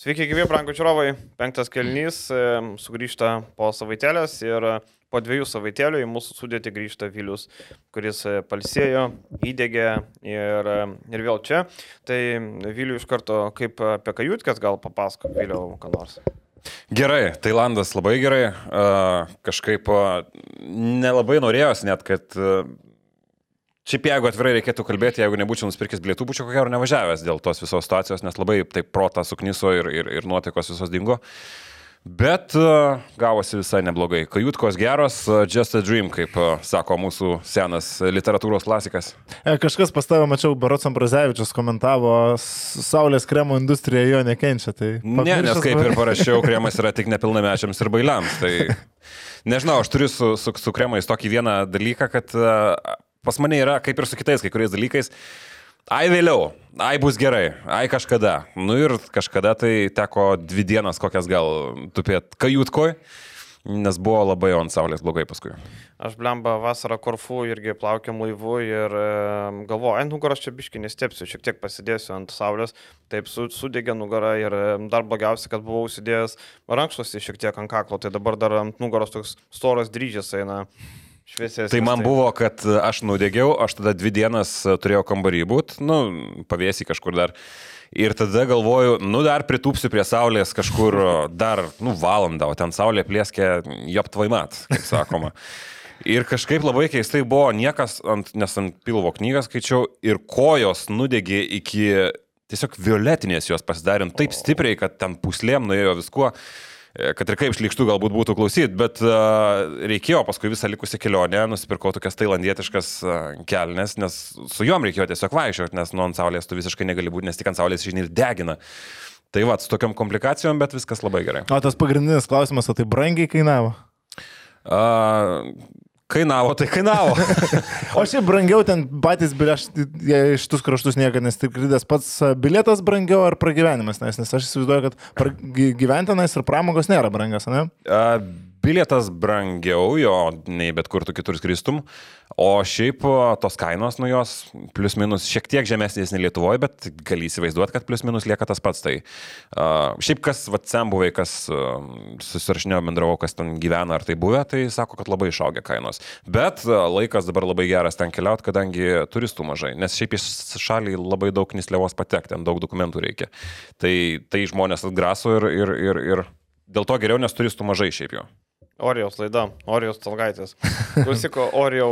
Sveiki, gyvi, brangų čiūrovai. Penktas kelnys e, sugrįžta po savaitėlės ir e, po dviejų savaitėlių į mūsų sudėtį grįžta Vilius, kuris e, palsėjo, įdėgė ir, ir vėl čia. Tai Viliu iš karto kaip apie kajutkas gal papasako vėliau, ką nors. Gerai, Tailandas labai gerai. Kažkaip nelabai norėjos net, kad Šiaip jeigu atvirai reikėtų kalbėti, jeigu nebūčiau nusipirkęs bilietų, būčiau ko gero nevažiavęs dėl tos visos situacijos, nes labai taip protą sukniso ir, ir, ir nuotaikos visos dingo. Bet uh, gavosi visai neblogai. Kajutkos geros, uh, just a dream, kaip uh, sako mūsų senas literatūros klasikas. E, kažkas pas tavę, mačiau, Barots Ambrazevičius komentavo, Saulės kremo industrija jo nekenčia. Tai ne, nes kaip ir parašiau, kremas yra tik nepilnamečiams ir bailiams. Tai nežinau, aš turiu su, su, su kremais tokį vieną dalyką, kad pas mane yra kaip ir su kitais kai kuriais dalykais. Ai vėliau, ai bus gerai, ai kažkada. Nu ir kažkada tai teko dvi dienas kokias gal tupėt kajutkoj, nes buvo labai ant saulės blogai paskui. Aš blemba vasarą Korfu irgi plaukiam laivu ir e, galvoju, ant nugaros čia biški nestepsiu, šiek tiek pasidėsiu ant saulės, taip su, sudegė nugara ir e, dar blogiausia, kad buvau užsidėjęs rankšluostį šiek tiek ant kaklo, tai dabar dar ant nugaros toks storas dryžės eina. Šviesės. Tai man buvo, kad aš nudegiau, aš tada dvi dienas turėjau kambarį būt, nu, pavėsi kažkur dar. Ir tada galvoju, nu dar pritūpsiu prie saulės kažkur dar, nu, valandą, o ten saulė plėskė joptvaimat, kaip sakoma. Ir kažkaip labai keistai buvo, niekas, ant, nes ant pilvo knygą skaičiau, ir kojos nudegė iki tiesiog violetinės jos pasidarė taip stipriai, kad ten puslėm nuėjo viskuo. E, kad ir kaip šlikštų galbūt būtų klausyti, bet uh, reikėjo paskui visą likusią kelionę, nusipirkau tokias tailandietiškas uh, kelnes, nes su juom reikėjo tiesiog vaikščioti, nes nuo ant saulės tu visiškai negali būti, nes tik ant saulės žiniai ir degina. Tai va, su tokiam komplikacijom, bet viskas labai gerai. O tas pagrindinis klausimas, o tai brangiai kainavo? Uh, Kainavo, tai kainavo. o šiaip brangiau ten patys bilietai, iš tus kraštus niekada nestikridęs pats bilietas brangiau ar pragyvenimas, nes, nes aš įsivaizduoju, kad gyventinais ir pramogos nėra brangios, ne? Uh, bilietas brangiau jo nei bet kur tu kitur skristum, o šiaip tos kainos nuo jos plus minus šiek tiek žemesnės nei Lietuvoje, bet gali įsivaizduoti, kad plus minus lieka tas pats. Tai uh, šiaip kas, va, sem buvai, kas uh, susirašinėjo bendravau, kas ten gyvena ar tai buvę, tai sako, kad labai išaugę kainos. Bet uh, laikas dabar labai geras ten keliauti, kadangi turistų mažai, nes šiaip iš šaliai labai daug nisliavos patekti, ten daug dokumentų reikia. Tai, tai žmonės atgraso ir, ir, ir, ir dėl to geriau, nes turistų mažai šiaip jau. Orijos laida, Orijos Talgaitės. Klausyko, Orijau,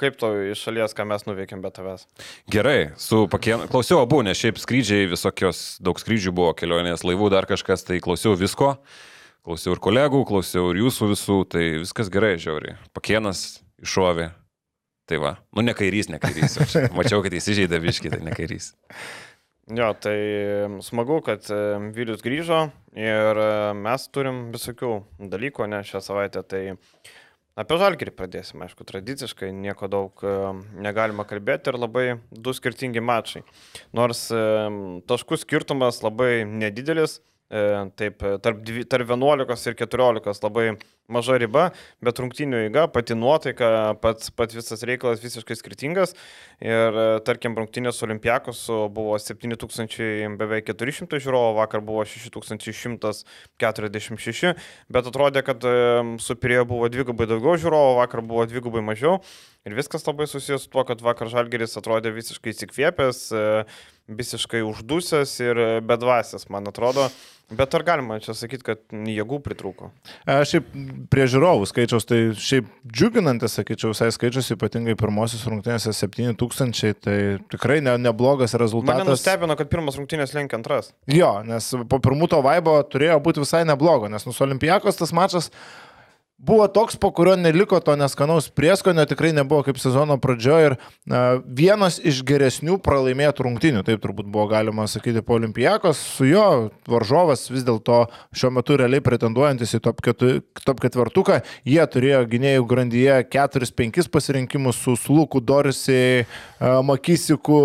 kaip to iš šalies, ką mes nuveikėm be tavęs? Gerai, su pakienu, klausiau abu, nes šiaip skrydžiai visokios, daug skrydžių buvo, kelionės laivų, dar kažkas, tai klausiau visko. Klausiau ir kolegų, klausiau ir jūsų visų, tai viskas gerai, žiauriai. Pakienas iššovė. Tai va, nu ne kairys, ne kairys. Mačiau, kad įsižeidė viškį, tai ne kairys. Jo, tai smagu, kad Vilius grįžo ir mes turim visokių dalykų, ne šią savaitę. Tai apie žalgerį pradėsime, aišku, tradiciškai nieko daug negalima kalbėti ir labai du skirtingi mačai. Nors taškų skirtumas labai nedidelis, E, taip, tarp, tarp 11 ir 14 labai maža riba, bet rungtinių įga, pati nuotaika, pats, pats visas reikalas visiškai skirtingas. Ir e, tarkim, rungtinės olimpiakos buvo 7000 beveik 400 žiūrovų, vakar buvo 6146, bet atrodė, kad e, su Pirėjo buvo dvigubai daugiau žiūrovų, vakar buvo dvigubai mažiau. Ir viskas labai susijęs su tuo, kad vakar Žalgeris atrodė visiškai įsikvėpęs, visiškai uždusęs ir bedvasės, man atrodo. Bet ar galima čia sakyti, kad jėgų pritrūko? Aš šiaip prie žiūrovų skaičiaus, tai šiaip džiuginantis, sakyčiau, visai skaičius, ypatingai pirmosios rungtynėse 7000, tai tikrai ne, neblogas rezultatas. Mane nustebino, kad pirmas rungtynės lenkia antras. Jo, nes po pirmų to vaibo turėjo būti visai neblogo, nes nus Olimpijakos tas mačas buvo toks, po kurio neliko to neskanaus prieskonio, tikrai nebuvo kaip sezono pradžioje ir na, vienas iš geresnių pralaimėtų rungtinių, taip turbūt buvo galima sakyti po olimpijakos, su jo varžovas vis dėlto šiuo metu realiai pretenduojantis į top, ketu, top ketvirtuką, jie turėjo gynėjų grandyje 4-5 pasirinkimus su Sluku, Dorisiai, Makysiku,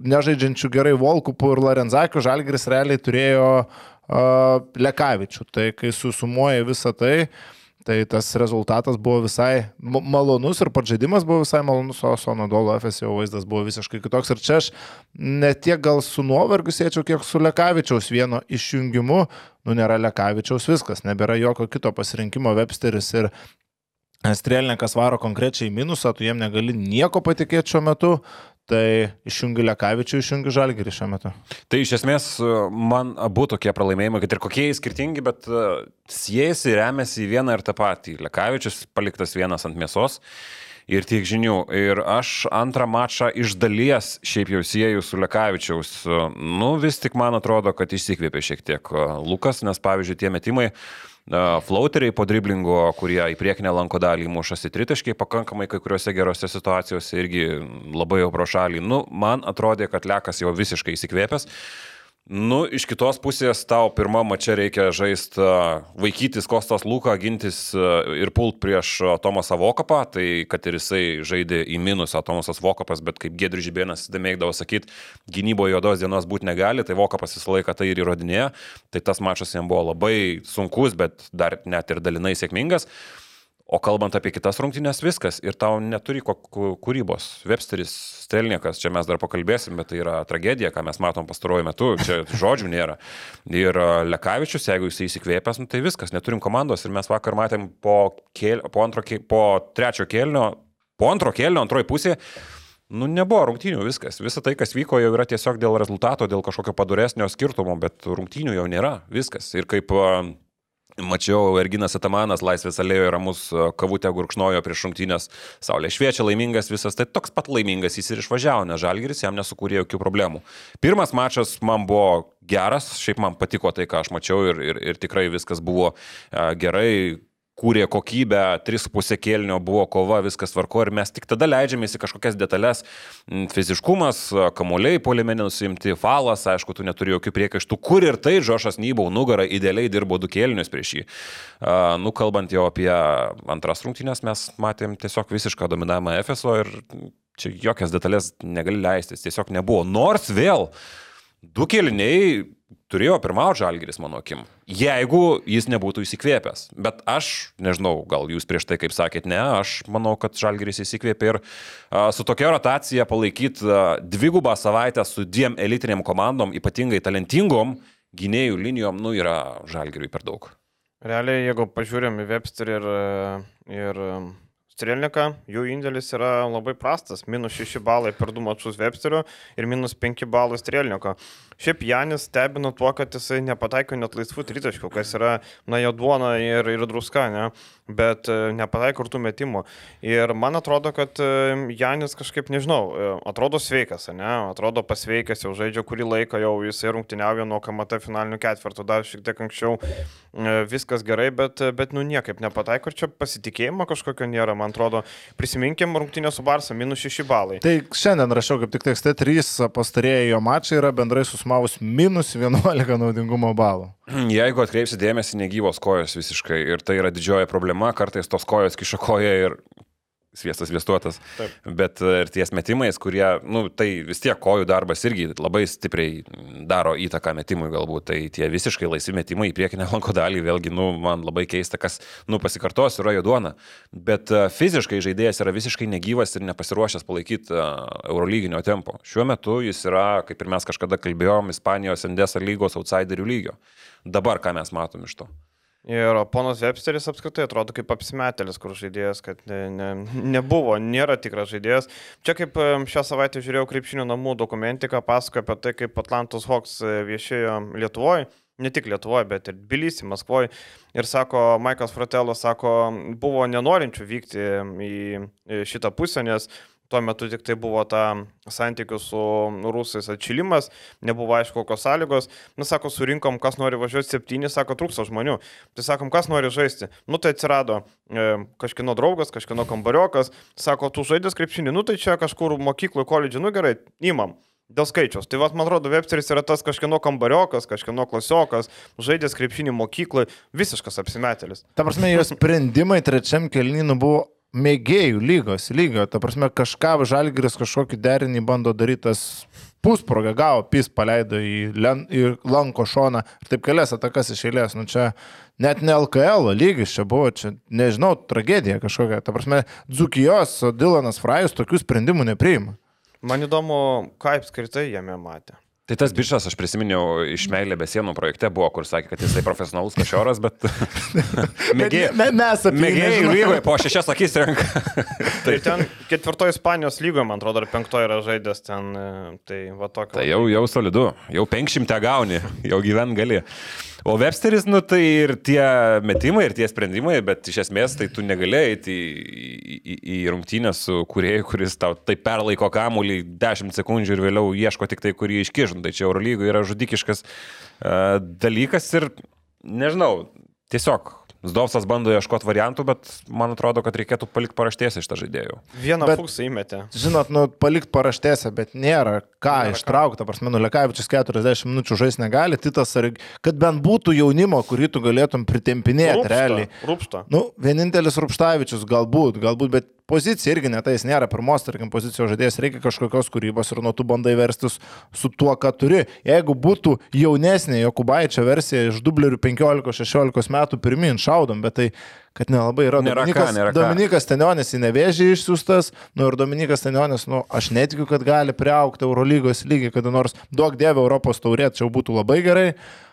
nežaidžiančių gerai Volkupu ir Larenzakiu, Žalgris realiai turėjo uh, Lekavičių. Tai kai susumuoja visą tai, uh, Tai tas rezultatas buvo visai malonus ir pats žaidimas buvo visai malonus, o Sonodolo FSO vaizdas buvo visiškai kitoks. Ir čia aš ne tiek gal su nuovargiu sėčiau, kiek su Lekavičiaus vieno išjungimu. Nu, nėra Lekavičiaus viskas, nebėra jokio kito pasirinkimo Websteris ir Strelnikas varo konkrečiai minusą, tu jiem negali nieko patikėti šiuo metu, tai išjungi Lekavičių, išjungi Žalgirį šiuo metu. Tai iš esmės man abu tokie pralaimėjimai, kad ir kokie jie skirtingi, bet e, siejasi, remiasi į vieną ir tą patį. Lekavičius paliktas vienas ant mėsos. Ir tiek žinių. Ir aš antrą mačą iš dalies šiaip jau sieju su Lekavičiaus. Nu, vis tik man atrodo, kad išsikvėpė šiek tiek e, Lukas, nes pavyzdžiui, tie metimai, uh, flauteriai po driblingo, kurie į priekinę lanko dalį mušasi tritaškiai pakankamai kai kuriuose gerose situacijose irgi labai jau pro šalį. Nu, man atrodė, kad Lekas jau visiškai įsikvėpęs. Nu, iš kitos pusės tau pirmą mačią reikia žaisti, vaikytis Kostas Luką, gintis ir pult prieš Tomasą Vokapą, tai kad ir jisai žaidė į minusą Tomasas Vokapas, bet kaip Gedri Žibėnas mėgdavo sakyti, gynyboje juodos dienos būti negali, tai Vokapas visą laiką tai ir įrodinėjo, tai tas mačas jam buvo labai sunkus, bet dar net ir dalinai sėkmingas. O kalbant apie kitas rungtynės, viskas. Ir tau neturi kūrybos. Websteris, Stelniekas, čia mes dar pakalbėsim, bet tai yra tragedija, ką mes matom pastaruoju metu. Čia žodžių nėra. Ir Lekavičius, jeigu jis įsikvėpęs, nu, tai viskas. Neturim komandos. Ir mes vakar matėm po, kėl, po, antro, po trečio kėlinio, po antro kėlinio, antroji pusė. Nu, nebuvo rungtynių, viskas. Visa tai, kas vyko, jau yra tiesiog dėl rezultato, dėl kažkokio paduresnio skirtumo, bet rungtynių jau nėra. Viskas. Ir kaip Mačiau, Erginas Atamanas laisvės alėjoje ramus kavutę gurkšnojo prieš šimtinės, saulė šviečia, laimingas visas, tai toks pat laimingas jis ir išvažiavo, nes Žalgiris jam nesukūrė jokių problemų. Pirmas mačas man buvo geras, šiaip man patiko tai, ką aš mačiau ir, ir, ir tikrai viskas buvo gerai, kūrė kokybę, 3,5 kėlinio buvo kova, viskas tvarko ir mes tik tada leidžiamės į kažkokias detalės. Mm, fiziškumas, kamuoliai polimenė nusimti, falas, aišku, tu neturi jokių priekaištų, kur ir tai Žošas Nybau nugarą idealiai dirbo du kėlinius prieš jį. Nu, kalbant jau apie antras rungtynės, mes matėm tiesiog visišką dominavimą FSO ir čia jokias detalės negali leistis, tiesiog nebuvo. Nors vėl du kėliniai turėjo pirmauti žalgeris, mano akim, jeigu jis nebūtų įsikvėpęs. Bet aš, nežinau, gal jūs prieš tai kaip sakėt, ne, aš manau, kad žalgeris įsikvėpė ir a, su tokia rotacija palaikyti dvigubą savaitę su dviem elitiniam komandom, ypatingai talentingom gynėjų linijom, nu yra žalgeriui per daug. Realiai, jeigu pažiūrėm į Webster ir, ir Strelniką, jų indėlis yra labai prastas. Minus 6 balai per 2 mačius Websterio ir minus 5 balai Strelniko. Šiaip Janis stebino tuo, kad jisai nepataiko net laisvų tritaškių, kas yra, na, jo duona ir, ir druska, ne? Bet e, nepataiko ir tų metimų. Ir man atrodo, kad e, Janis kažkaip, nežinau, e, atrodo sveikas, ne? Atrodo pasveikęs, jau žaidžia kurį laiką, jau jisai rungtyniauja nuo KMT finalinių ketvirtų, dar šiek tiek anksčiau viskas gerai, bet, bet nu niekaip nepataiko ir čia pasitikėjimo kažkokio nėra man atrodo. Prisiminkim rungtynę su Barsa, minus 6 balai. Tai šiandien rašiau, kaip tik tekste 3 pastarėjai jo mačai yra bendrai susmavus minus 11 naudingumo balų. Jeigu atkreipsi dėmesį, negyvos kojos visiškai. Ir tai yra didžioji problema, kartais tos kojos kiša koja ir sviestas viestuotas. Taip. Bet e, ir ties metimais, kurie, nu, tai vis tiek kojų darbas irgi labai stipriai daro įtaką metimui galbūt. Tai tie visiškai laisvi metimai į priekinę lanko dalį, vėlgi, nu, man labai keista, kas, nu, pasikartosiu, yra jo duona. Bet uh, fiziškai žaidėjas yra visiškai negyvas ir nepasiruošęs palaikyti uh, Eurolyginio tempo. Šiuo metu jis yra, kaip ir mes kažkada kalbėjom, Ispanijos Endesa lygos outsiderių lygio. Dabar ką mes matom iš to? Ir ponas Websteris apskritai atrodo kaip apsimetėlis, kur žaidėjas, kad ne, ne, nebuvo, nėra tikras žaidėjas. Čia kaip šią savaitę žiūrėjau krepšinio namų dokumentiką, pasakoja apie tai, kaip Atlantos Hawks e, viešėjo Lietuvoje ne tik Lietuvoje, bet ir Bilysi, Maskvoje. Ir sako, Maikas Fratello sako, buvo nenorinčių vykti į šitą pusę, nes tuo metu tik tai buvo ta santykių su rusais atšilimas, nebuvo aišku, kokios sąlygos. Na, sako, surinkom, kas nori važiuoti septyni, sako, trūksta žmonių. Tai sakom, kas nori žaisti. Nu, tai atsirado e, kažkino draugas, kažkino kambariokas, sako, tu žaidės krepšinį, nu tai čia kažkur mokykloje, koledžiui, nu gerai, įmam. Dėl skaičiaus. Tai vad, man atrodo, Websteris yra tas kažkieno kambariokas, kažkieno klasiokas, žaidęs krepšinį mokykloje, visiškas apsimetėlis. Ta prasme, jo sprendimai trečiam kelnynų buvo mėgėjų lygos, lygio. Ta prasme, kažką Žalgiris kažkokį derinį bando daryti, tas pusprogą gavo, pis paleido į, len, į lanko šoną ir taip kelias atakas iš eilės. Nu čia net ne LKL lygis čia buvo, čia nežinau, tragedija kažkokia. Ta prasme, Dzukijos Dilanas Frajus tokių sprendimų nepriima. Man įdomu, kaip skirtai jame matė. Tai tas bišas, aš prisiminiau, iš Meilė be sienų projekte buvo, kur sakė, kad jisai profesionalus kažoras, bet... Mėgėjai. Me, mes apie Mėgėjai lygoje po šešias akis renka. tai ten ketvirtoji Ispanijos lygoje, man atrodo, ar penktoji yra žaidęs ten, e, tai va tokio. Tai jau, jau solidu, jau penkšimtę gauni, jau gyvent gali. O Websteris, nu tai ir tie metimai, ir tie sprendimai, bet iš esmės tai tu negalėjai eiti į, į, į rungtynę su kurieju, kuris tau taip perlaiko kamuolį 10 sekundžių ir vėliau ieško tik tai, kurį iškižint. Tai čia Eurolygoje yra žudikiškas uh, dalykas ir nežinau, tiesiog Zdovsas bando ieškoti variantų, bet man atrodo, kad reikėtų palikti paraštėse šitą žaidėjų. Vieną Bet- fuksą įmetė. Žinot, nu, palikti paraštėse, bet nėra ką Nėra ištraukti. Prasme, nu, Lekavičius 40 minučių žais negali, Titas, ar, kad bent būtų jaunimo, kurį tu galėtum pritempinėti realiai. Rūpsta. Nu, vienintelis Rupštavičius galbūt, galbūt, bet pozicija irgi netai, jis nėra pirmos, tarkim, pozicijos žaidėjas, reikia kažkokios kūrybos ir nuo tu bandai verstis su tuo, ką turi. Jeigu būtų jaunesnė Jokubaičio versija iš dublerių 15-16 metų pirmin, šaudom, bet tai kad nelabai yra. Nėra ką, Dominikas, nėra ką. Dominikas Tenionis į nevėžį išsiųstas, nu ir Dominikas Tenionis, nu aš netikiu, kad gali priaukti Eurolygos lygį, kada nors duok dievę Europos taurė, čia būtų labai gerai.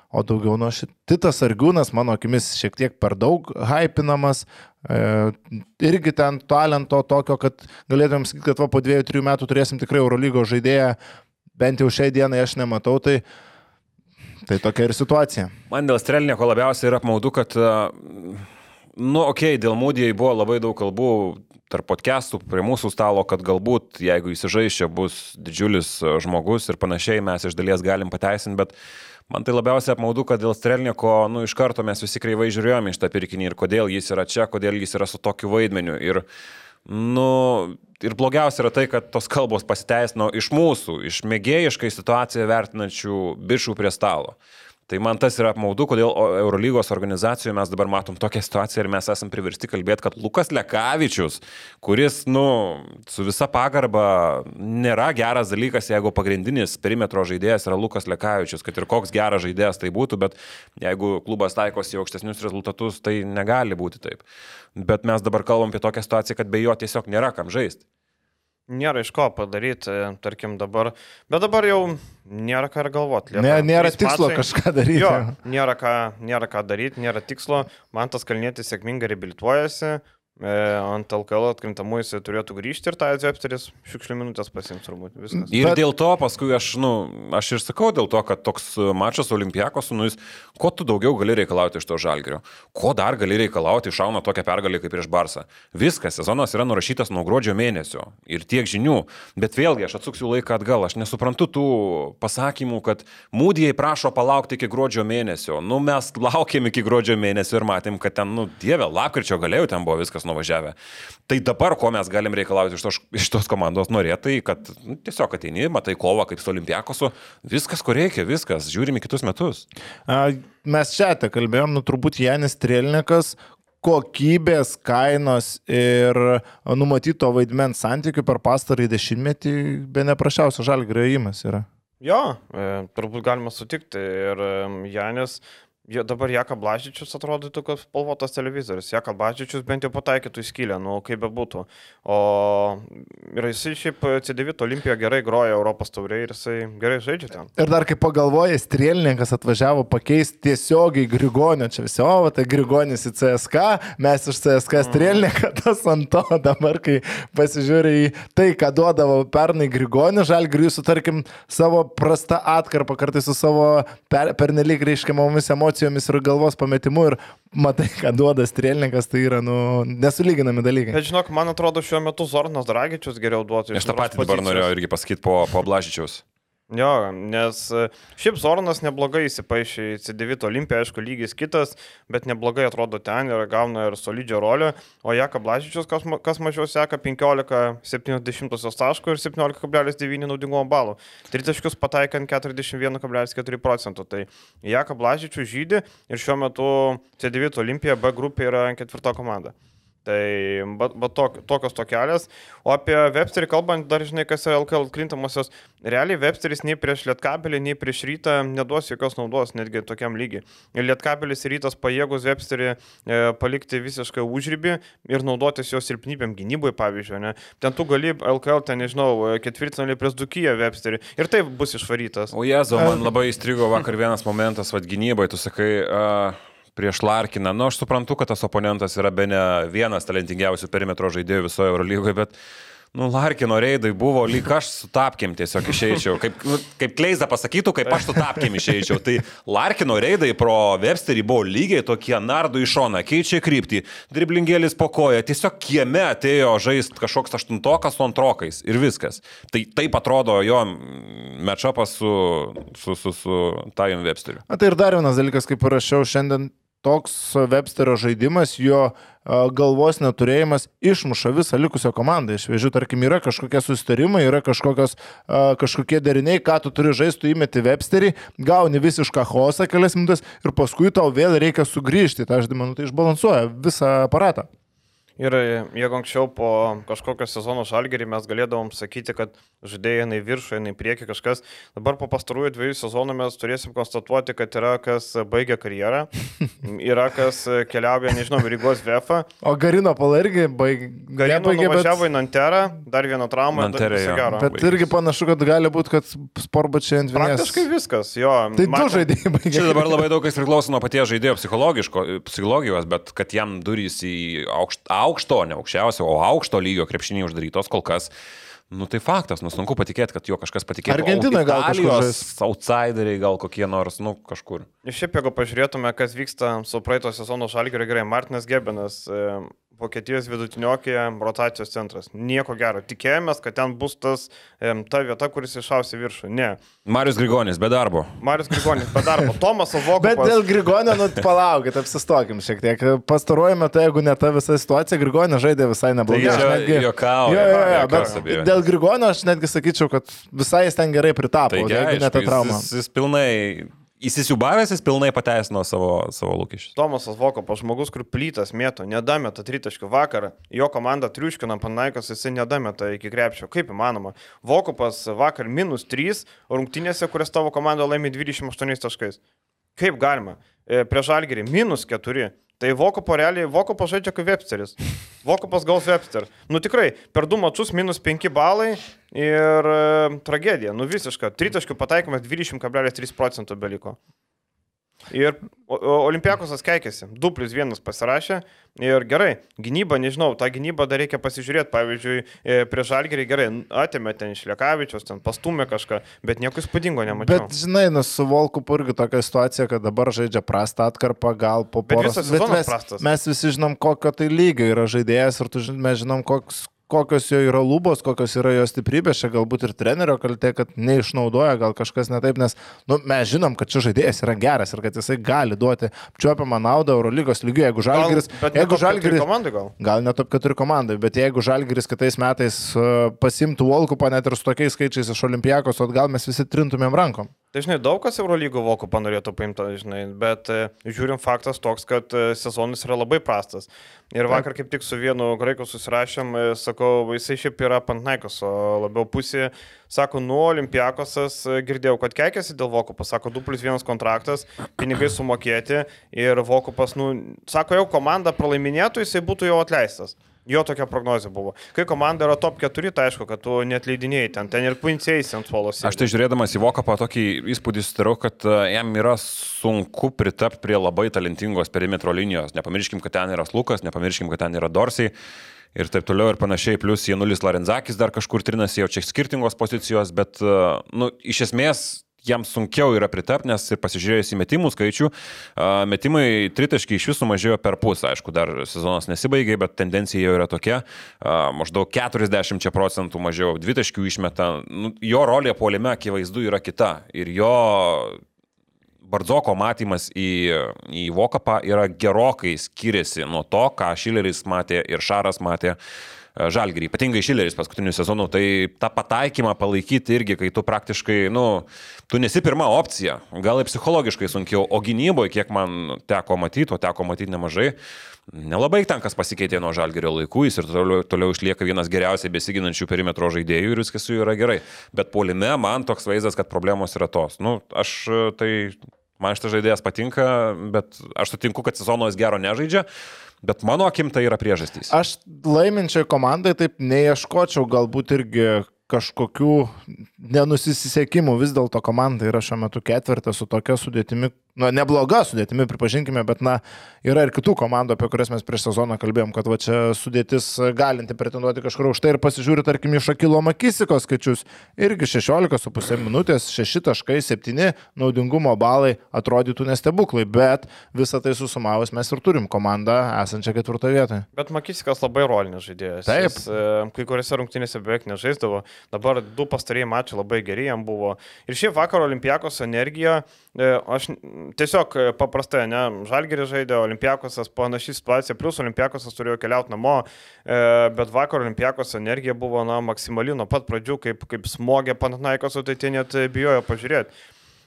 O daugiau nuo šitas Argiūnas, mano akimis, šiek tiek per daug hypinamas. E, irgi ten talento tokio, kad galėtumėm sakyti, kad va, po dviejų, trijų metų turėsim tikrai Eurolygos žaidėją, bent jau šiai dienai aš nematau, tai, tai tokia ir situacija. Man dėl Strelnieko labiausiai yra apmaudu, kad, e, nu, okei, okay, dėl Mūdijai buvo labai daug kalbų tarp podcastų prie mūsų stalo, kad galbūt, jeigu įsižais čia bus didžiulis e, žmogus ir panašiai, mes iš dalies galim pateisinti, bet man tai labiausiai apmaudu, kad dėl Strelnieko, nu, iš karto mes visi kreivai žiūrėjome iš tą pirkinį ir kodėl jis yra čia, kodėl jis yra su tokiu vaidmeniu. Ir, nu, ir blogiausia yra tai, kad tos kalbos pasiteisino iš mūsų, iš mėgėjiškai situaciją vertinančių bišų prie stalo. Tai man tas yra apmaudu, kodėl Eurolygos organizacijoje mes dabar matom tokią situaciją ir mes esam priversti kalbėti, kad Lukas Lekavičius, kuris, nu, su visa pagarba nėra geras dalykas, jeigu pagrindinis perimetro žaidėjas yra Lukas Lekavičius, kad ir koks geras žaidėjas tai būtų, bet jeigu klubas taikosi aukštesnius rezultatus, tai negali būti taip. Bet mes dabar kalbam apie tokią situaciją, kad be jo tiesiog nėra kam žaisti. Nėra iš ko padaryti, tarkim dabar. Bet dabar jau nėra ką ir galvoti. Ne, nėra tikslo kažką daryti. Jo, nėra ką, nėra ką daryti, nėra tikslo. Man tas kalnėtis sėkmingai reabilituojasi. E, ant LKL atkrintamųjų jisai turėtų grįžti ir tą Zepteris šiukšlių minutės pasims turbūt. Viskas. Ir Bet- Bet... dėl to paskui aš, nu, aš ir sakau, dėl to, kad toks mačas Olimpijakos, nu, jis, ko tu daugiau gali reikalauti iš to žalgerio? Ko dar gali reikalauti išauna tokią pergalį kaip prieš Barsą? Viskas, sezonas yra nurašytas nuo gruodžio mėnesio ir tiek žinių. Bet vėlgi, aš atsuksiu laiką atgal, aš nesuprantu tų pasakymų, kad mūdijai prašo palaukti iki gruodžio mėnesio. Nu, mes laukėm iki gruodžio mėnesio ir matėm, kad ten, nu, dieve, lapkričio galėjau ten buvo viskas nuvažiavę. Tai dabar, ko mes galim reikalauti iš tos, iš tos komandos norėtai, kad nu, tiesiog ateini, matai kovą kaip su Olimpiakosu, viskas, ko reikia, viskas, žiūrim į kitus metus. A, Mes čia te kalbėjom, nu turbūt Janis Trelnikas kokybės, kainos ir numatyto vaidmens santykių per pastarąjį dešimtmetį be neprašiausio žalgrio įimas yra. Jo, e, turbūt galima sutikti. Ir Janis, jo, dabar Jaka Blažičius atrodytų, kad spalvotas televizorius. Jaka Blažičius bent jau pataikytų į skylę, nu kaip bebūtų. O ir jisai šiaip C9 Olimpijoje gerai groja Europos tauriai ir jisai gerai žaidžia ten. Ir dar kai pagalvoja, Strielnikas atvažiavo pakeisti tiesiogiai Grigonio, čia visi, o, tai Grigonis į CSK, mes iš CSK Strielniką, tas ant to dabar, kai pasižiūrė į tai, ką duodavo pernai Grigonio, žalgriui su, tarkim, savo prasta atkarpa, kartais su savo per, pernelyg reiškiamomis emocijomis ir galvos pametimu ir matai, ką duoda Strielnikas, tai yra, nu, nesulyginami dalykai. Bet žinok, man atrodo, šiuo metu Zornas Dragičius geriau duotų. Aš tą patį dabar norėjau irgi pasakyti po, po Blažičiaus. Jo, nes e, šiaip Zornas neblogai įsipaišė į C9 Olimpiją, aišku, lygis kitas, bet neblogai atrodo ten ir gauna ir solidžią rolę, o Jaka Blažičius, kas, kas mažiau seka 15,70 taškų ir 17,9 naudingumo balų. Tritaškius pataikant 41,4 procentų. Tai Jaka Blažičius žydė ir šiuo metu C9 Olimpija B grupė yra ketvirta komanda. Tai bet, bet tok, tokios tokelės. O apie Websterį kalbant, dar žinai, kas yra LKL krintamosios. Realiai Websteris nei prieš Lietkabelį, nei prieš rytą neduos jokios naudos, netgi tokiam lygiai. Lietkabelis ir rytas pajėgus Websterį e, palikti visiškai užrybį ir naudotis jo silpnybėm gynybai, pavyzdžiui. Ne? Ten tu gali LKL, ten nežinau, ketvirtinalį prieš Dukiją Websterį ir taip bus išvarytas. O Jezu, man labai įstrigo vakar vienas momentas, vad gynybai, tu sakai. Uh prieš Larkiną. Na, nu, aš suprantu, kad tas oponentas yra be ne vienas talentingiausių perimetro žaidėjų visoje Eurolygoje, bet Nu, Larkino reidai buvo lyg aš su tapkim tiesiog išeičiau. Kaip, nu, kaip Kleiza pasakytų, kaip aš su tapkim išeičiau. Tai Larkino reidai pro Websterį buvo lygiai tokie nardų į šoną, keičia kryptį, driblingėlis po koją, tiesiog kieme atėjo žaisti kažkoks aštuntokas su antrokais ir viskas. Tai taip atrodo jo matchupas su, su, su, su Tajum Websteriu. Na tai ir dar vienas dalykas, kaip parašiau šiandien toks Websterio žaidimas, jo galvos neturėjimas išmuša visą likusią komandą iš vėžių. Tarkim, yra kažkokie susitarimai, yra kažkokios, kažkokie deriniai, ką tu turi žaisti, įmeti Websterį, gauni visišką chaosą kelias minutės ir paskui tau vėl reikia sugrįžti. Tai aš manau, tai išbalansuoja visą aparatą. Ir jeigu anksčiau po kažkokio sezono žalgerį mes galėdavom sakyti, kad žaidėjai eina į viršų, eina į priekį kažkas, dabar po pastarųjų dviejų sezonų mes turėsim konstatuoti, kad yra kas baigia karjerą, yra kas keliauja, nežinau, Rygos VF. O Garino Pala irgi baig... Garino baigė. Važiavo bet... į Nanterą, dar vieną traumą. Nanterą, gero. Bet irgi panašu, kad gali būti, kad sportbačiai ant vienos. Praktiškai viskas, jo. Tai man... du žaidėjai baigė. Čia dabar labai daug kas priklauso nuo paties žaidėjo psichologijos, bet kad jam durys į aukštą aukšto, ne aukščiausio, o aukšto lygio krepšinį uždarytos kol kas. Nu tai faktas, nu sunku patikėti, kad jo kažkas patikėtų. Argentina gal kažkokios outsideriai, gal kokie nors, nu kažkur. Iš šiaip, jeigu pažiūrėtume, kas vyksta su praeito sezono žalgiu, gerai, Martinas Gebenas Vokietijos vidutiniokė rotacijos centras. Nieko gero. Tikėjomės, kad ten bus tas, ta vieta, kuris išausi viršų. Ne. Marius Grigonis, be darbo. Marius Grigonis, be darbo. Tomas Avokas. Bet dėl Grigonio, nu palaukit, apsistokim šiek tiek. Pastaruoju metu, jeigu ne ta visa situacija, Grigonio žaidė visai neblogai. Tai aš netgi... Jokau. Jo, jo, jo, bet dėl Grigonio aš netgi sakyčiau, kad visai jis ten gerai pritapo, tai jeigu ne ta trauma. Jis, jis pilnai įsisiubavęs, jis pilnai pateisino savo, savo lūkesčius. Tomasas Vokopas, žmogus, kur plytas mėto, nedameta tritaškių vakarą, jo komanda triuškina Panaikos, jisai nedameta iki krepšio. Kaip įmanoma? Vokopas vakar minus 3 rungtynėse, kurias tavo komanda laimė 28 taškais. Kaip galima? E, Prie žalgerį minus 4. Tai Vokopo realiai, Vokopo žaidžia kaip Websteris. Vokopas gaus Webster. Nu tikrai, per du mačius minus 5 balai ir e, tragedija. Nu visiška. Tritaškių pataikymas 20,3 procentų beliko. Ir Olimpiakosas keikėsi, 2 plus 1 pasirašė ir gerai, gynyba, nežinau, tą gynybą dar reikia pasižiūrėti, pavyzdžiui, e, prie Žalgerį gerai, atėmė ten iš Lekavičios, ten pastumė kažką, bet nieko įspūdingo nemačiau. Bet žinai, nu, su Volku irgi tokia situacija, kad dabar žaidžia prastą atkarpą, gal po poros. Bet, bet mes, prastas. mes visi žinom, kokio tai lygio yra žaidėjas ir tu, mes žinom, koks kokios jo yra lubos, kokios yra jo stiprybės, čia galbūt ir trenerio kaltė, kad neišnaudoja, gal kažkas netaip, nes nu, mes žinom, kad čia žaidėjas yra geras ir kad jisai gali duoti čiuopiamą naudą Eurolygos lygių, jeigu Žalgiris... Gal, jeigu Žalgiris komandai gal. Gal ne top 4 komandai, bet jeigu Žalgiris kitais metais uh, pasimtų Volkupą net ir su tokiais skaičiais iš Olimpijakos, o gal mes visi trintumėm rankom. Tai žinai, daug kas Eurolygo vokų panorėtų paimti, žinai, bet e, žiūrim faktas toks, kad e, sezonas yra labai prastas. Ir vakar kaip tik su vienu graiku susirašėm, e, sakau, jisai šiaip yra Pantnaikos, o labiau pusė, sako, nu, Olimpiakosas, girdėjau, kad keikėsi dėl Vokupas, sako, 2 plus 1 kontraktas, pinigai sumokėti ir Vokupas, nu, sako, jau komanda pralaiminėtų, jisai būtų jau atleistas. Jo tokia prognozija buvo. Kai komanda yra top 4, tai aišku, kad tu net leidinėjai ten, ten ir puinciai ant suolo. Aš tai žiūrėdamas į Vokapą tokį įspūdį susidarau, kad e, jam yra sunku pritapti prie labai talentingos perimetro linijos. Nepamirškim, kad ten yra Lukas, nepamirškim, kad ten yra Dorsiai ir taip toliau ir panašiai, plus Janulis Larenzakis dar kažkur trinasi, jau čia skirtingos pozicijos, bet, e, nu, iš esmės jam sunkiau yra pritapti, nes ir pasižiūrėjus į metimų skaičių, metimai tritaškiai iš visų mažėjo per pusę. Aišku, dar sezonas nesibaigė, bet tendencija jau yra tokia. Maždaug 40 procentų mažiau dvitaškių išmeta. Nu, jo rolė puolime akivaizdu yra kita. Ir jo Bardzoko matymas į, į Vokapą yra gerokai skiriasi nuo to, ką Šileris matė ir Šaras matė. Žalgerį, ypatingai Šileris paskutinių sezonų, tai tą pataikymą palaikyti irgi, kai tu praktiškai, nu, tu nesi pirma opcija, gal ir psichologiškai sunkiau, o gynyboje, kiek man teko matyti, o teko matyti nemažai, Nelabai ten kas pasikeitė nuo žalgerio laikų, jis ir toliau, toliau išlieka vienas geriausiai besiginančių perimetro žaidėjų ir viskas su juo yra gerai. Bet polime man toks vaizdas, kad problemos yra tos. Nu, aš tai Man šitas žaidėjas patinka, bet aš sutinku, kad sezono jis gero nežaidžia. Bet mano akim tai yra priežastys. Aš laiminčiai komandai taip neieškočiau galbūt irgi kažkokių nenusisiekimų. Vis dėlto komanda yra šiuo metu ketvirta su tokia sudėtimi, nu, nebloga sudėtimi, pripažinkime, bet, na, yra ir kitų komandų, apie kurias mes prieš sezoną kalbėjom, kad va čia sudėtis galinti pretenduoti kažkur už tai ir pasižiūri, tarkim, iš Akilo Makisiko skaičius, irgi 16,5 minutės, 6.7 naudingumo balai atrodytų nestebuklai, bet visą tai susumavus mes ir turim komandą esančią ketvirtoje vietoje. Bet Makisikas labai rolinis žaidėjas. Taip. Jis, e, kai kuriuose rungtynėse beveik nežaisdavo, dabar du pastarėjai mačiai labai geri jam buvo. Ir šiaip vakar Olimpijakos energija, e, aš tiesiog e, paprastai, ne, Žalgeris žaidė, Olimpijakosas panaši situacija, plus Olimpijakosas turėjo keliauti namo, e, bet vakar Olimpijakos energija buvo, na, maksimali nuo pat pradžių, kaip, kaip smogė Panatnaikos, tai tie net bijojo pažiūrėti.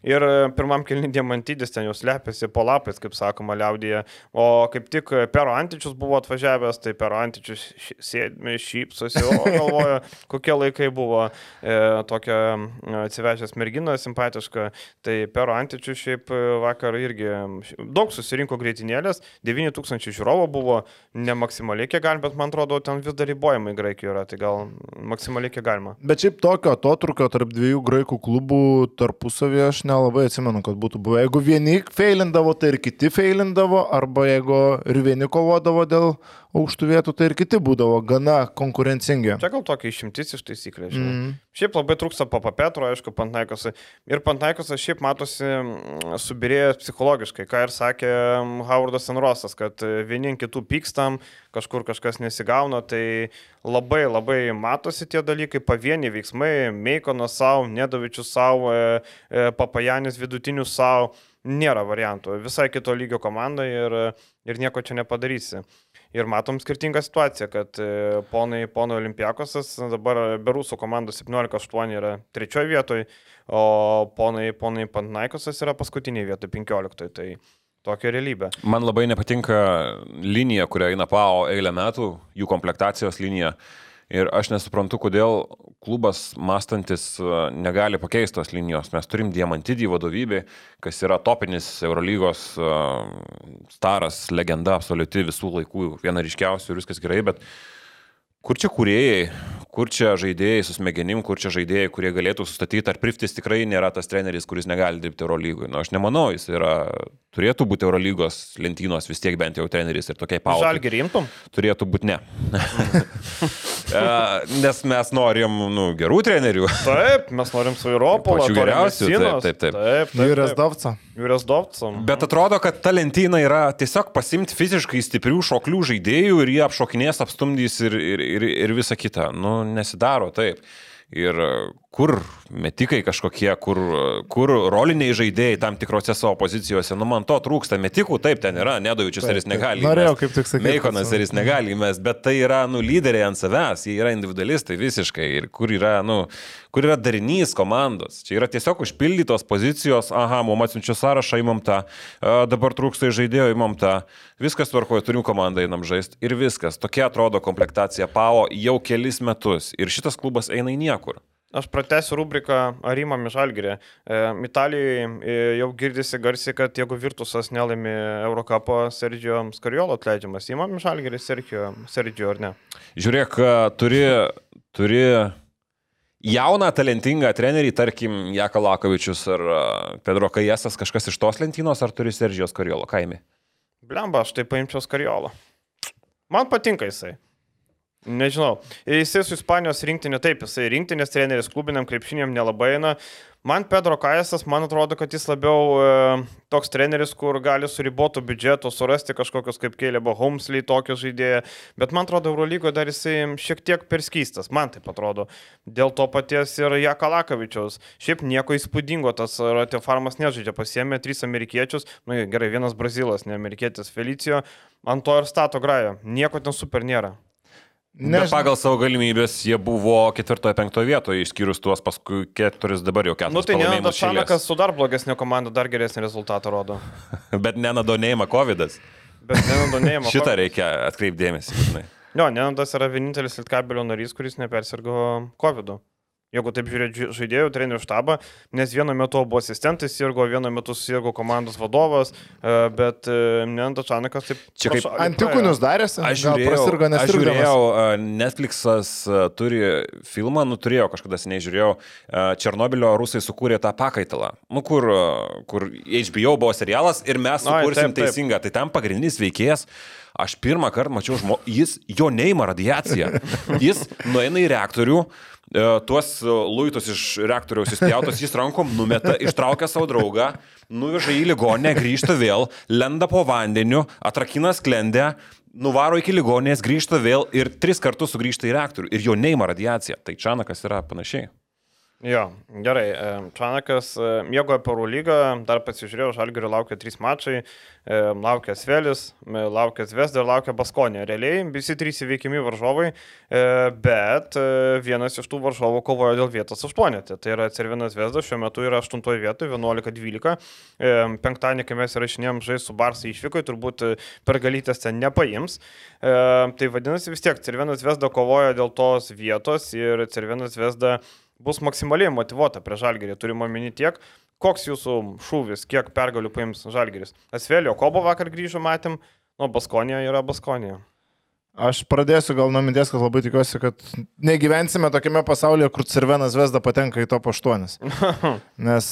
Ir e, pirmam kilni diamantydis ten jau slepiasi po lapais, kaip sakoma, liaudėje. O kaip tik Pero Antičius buvo atvažiavęs, tai Pero Antičius sėdmi, šypsosi, o galvoja, kokie laikai buvo e, tokia atsivežęs mergina simpatiška. Tai Pero Antičius šiaip vakar irgi daug susirinko greitinėlės, 9000 žiūrovų buvo, ne maksimaliai kiek galima, bet man atrodo, ten vis dar ribojimai Graikijoje yra, tai gal maksimaliai kiek galima. Bet šiaip tokio atotrukio tarp dviejų graikų klubų tarpusavėje aš ne nelabai atsimenu, kad būtų buvę. Jeigu vieni feilindavo, tai ir kiti feilindavo, arba jeigu ir vieni kovodavo dėl aukštų vietų, tai ir kiti būdavo gana konkurencingi. Čia gal tokia išimtis iš taisyklės. Mm. Šiaip labai trūksta Papa Petro, aišku, Pantnaikos. Ir Pantnaikos šiaip matosi subirėjęs psichologiškai, ką ir sakė Howardas Enrosas, kad vieni kitų pykstam, kažkur kažkas nesigauna, tai labai labai matosi tie dalykai, pavieni veiksmai, Meikonas savo, Nedovičius savo, e, e, Papajanis vidutinius savo nėra variantų. Visai kito lygio komanda ir, ir nieko čia nepadarysi. Ir matom skirtingą situaciją, kad e, ponai, ponai Olimpiakosas dabar Berusų komandos 17-8 yra trečioje vietoje, o ponai, ponai Pantnaikosas yra paskutinėje vietoje 15. Tai tokia realybė. Man labai nepatinka linija, kurią eina PAO eilę metų, jų komplektacijos linija. Ir aš nesuprantu, kodėl klubas mąstantis e, negali pakeisti tos linijos. Mes turim diamantidį vadovybę, kas yra topinis Eurolygos e, staras, legenda absoliuti visų laikų, viena ryškiausių ir viskas gerai, bet kur čia kuriejai, kur čia žaidėjai su smegenim, kur čia žaidėjai, kurie galėtų sustatyti, ar Priftis tikrai nėra tas treneris, kuris negali dirbti Eurolygui. Na, nu, aš nemanau, jis yra, turėtų būti Eurolygos lentynos vis tiek bent jau treneris ir tokiai pautai. Žalgi rimtum? Turėtų būti ne. E, nes mes norim nu, gerų trenerių. Taip, mes norim su Europos. Pačių geriausių. Taip, taip, taip. taip, taip Jūras Dovca. Jūras Dovca. Bet atrodo, kad ta lentyna yra tiesiog pasimti fiziškai stiprių šoklių žaidėjų ir jie apšokinės, apstumdys ir, ir, ir, ir visa kita. Nu, nesidaro taip. Ir kur metikai kažkokie, kur, kur roliniai žaidėjai tam tikrose savo pozicijose, nu man to trūksta, metikų taip ten yra, Nedovičius ar jis negali. Norėjau kaip tik sakyti. Meikonas ar jis negali mes, bet tai yra, nu, lyderiai ant savęs, jie yra individualistai visiškai ir kur yra, nu, kur yra darinys komandos. Čia yra tiesiog užpildytos pozicijos, aha, mums atsiunčia sąrašą, įmam tą, dabar trūksta žaidėjo, įmam tą, viskas tvarkoja, turim komandą, einam žaisti ir viskas. Tokia atrodo komplektacija PAO jau kelis metus ir šitas klubas eina į niekur. Aš pratęsiu rubriką Arima Mišalgirė. E, Italijoje e, jau girdisi garsiai, kad jeigu Virtusas nelaimi Eurocapo, Sergio Skariolo atleidžiamas. Įma Mišalgirė Sergio, Sergio ar ne? Žiūrėk, turi, turi jauną, talentingą trenerį, tarkim, Jaka Lakovičius ar Pedro Kajesas, kažkas iš tos lentynos, ar turi Sergio Skariolo kaimi? Blemba, aš tai paimčiau Skariolo. Man patinka jisai. Nežinau. Jisai su Ispanijos rinktinė, taip, jisai rinktinės treneris klubiniam krepšiniam nelabai eina. Man Pedro Kajasas, man atrodo, kad jis labiau e, toks treneris, kur gali su ribotu biudžetu surasti kažkokius kaip Kėlėbo Homsley tokio žaidėjo, bet man atrodo, Eurolygoje dar jisai šiek tiek perskystas, man taip atrodo. Dėl to paties ir Jakalakavičiaus. Šiaip nieko įspūdingo, tas Ratiofarmas nežaidžia, pasiemė trys amerikiečius, nu, gerai, vienas brazilas, ne amerikietis Felicijo, ant to ir stato grajo. Nieko ten super nėra. Bet pagal savo galimybės jie buvo ketvirtoje, penktoje vietoje, išskyrus tuos paskui keturis dabar jau keturis. Nu tai ne, Šanakas su dar blogesnė komanda dar geresnį rezultatą rodo. Bet nenadonėjama COVID. -as. Bet nenadonėjama. Šitą reikia atkreipdėmėsi. Jo, Nenadas yra vienintelis Lietkabelio narys, kuris nepersirgo COVID. -u. Jeigu taip žiūrėt žaidėjų, trenerių štabą, nes vienu metu buvo asistentas sirgo, vienu metu sirgo komandos vadovas, e, bet e, Nendas Čanakas taip... Čia kaip antikūnius darėsi? Aš žiūrėjau, aš žiūrėjau e, Netflixas turi filmą, nu turėjau kažkada seniai žiūrėjau, Černobilio rusai sukūrė tą pakaitalą, nu, kur, kur HBO buvo serialas ir mes taip, taip. teisingą, tai tam pagrindinis veikėjas. Aš pirmą kartą mačiau žmogų, jis, jo neima radiacija. Jis nueina į reaktorių, E, tuos e, luitus iš reaktoriaus įspjautos jis rankom numeta, ištraukia savo draugą, nuveža į ligonę, grįžta vėl, lenda po vandeniu, atrakina sklendę, nuvaro iki ligonės, grįžta vėl ir tris kartus sugrįžta į reaktorių ir jo neima radiacija. Tai Čanakas yra panašiai. Jo, gerai. Čanakas mėgo Perų lygą, dar pasižiūrėjau, Žalgirio laukia trys mačai, laukia Svelis, laukia Zvezda ir laukia Baskonė. Realiai visi trys įveikimi varžovai, e, bet e, vienas iš tų varžovų kovojo dėl vietos aštuonetė. Tai yra Cervinas Zvezda, šiuo metu yra aštuntoje vietoje, 11-12. Penktadienį, kai mes įrašinėjom žaisti su Barsai išvykoje, turbūt e, per galytės ten nepaims. Tai vadinasi vis tiek, Cervinas Zvezda kovoja dėl tos vietos ir Cervinas Zvezda bus maksimaliai motivuota prie žalgerį. Turime omeny tiek, koks jūsų šūvis, kiek pergalių paims žalgeris. Asvelio Kobo vakar grįžo, matėm, nuo Baskonija yra Baskonija. Aš pradėsiu gal nuo minties, kad labai tikiuosi, kad negyvensime tokiame pasaulyje, kur Cervenas Vesda patenka į top 8. Nes,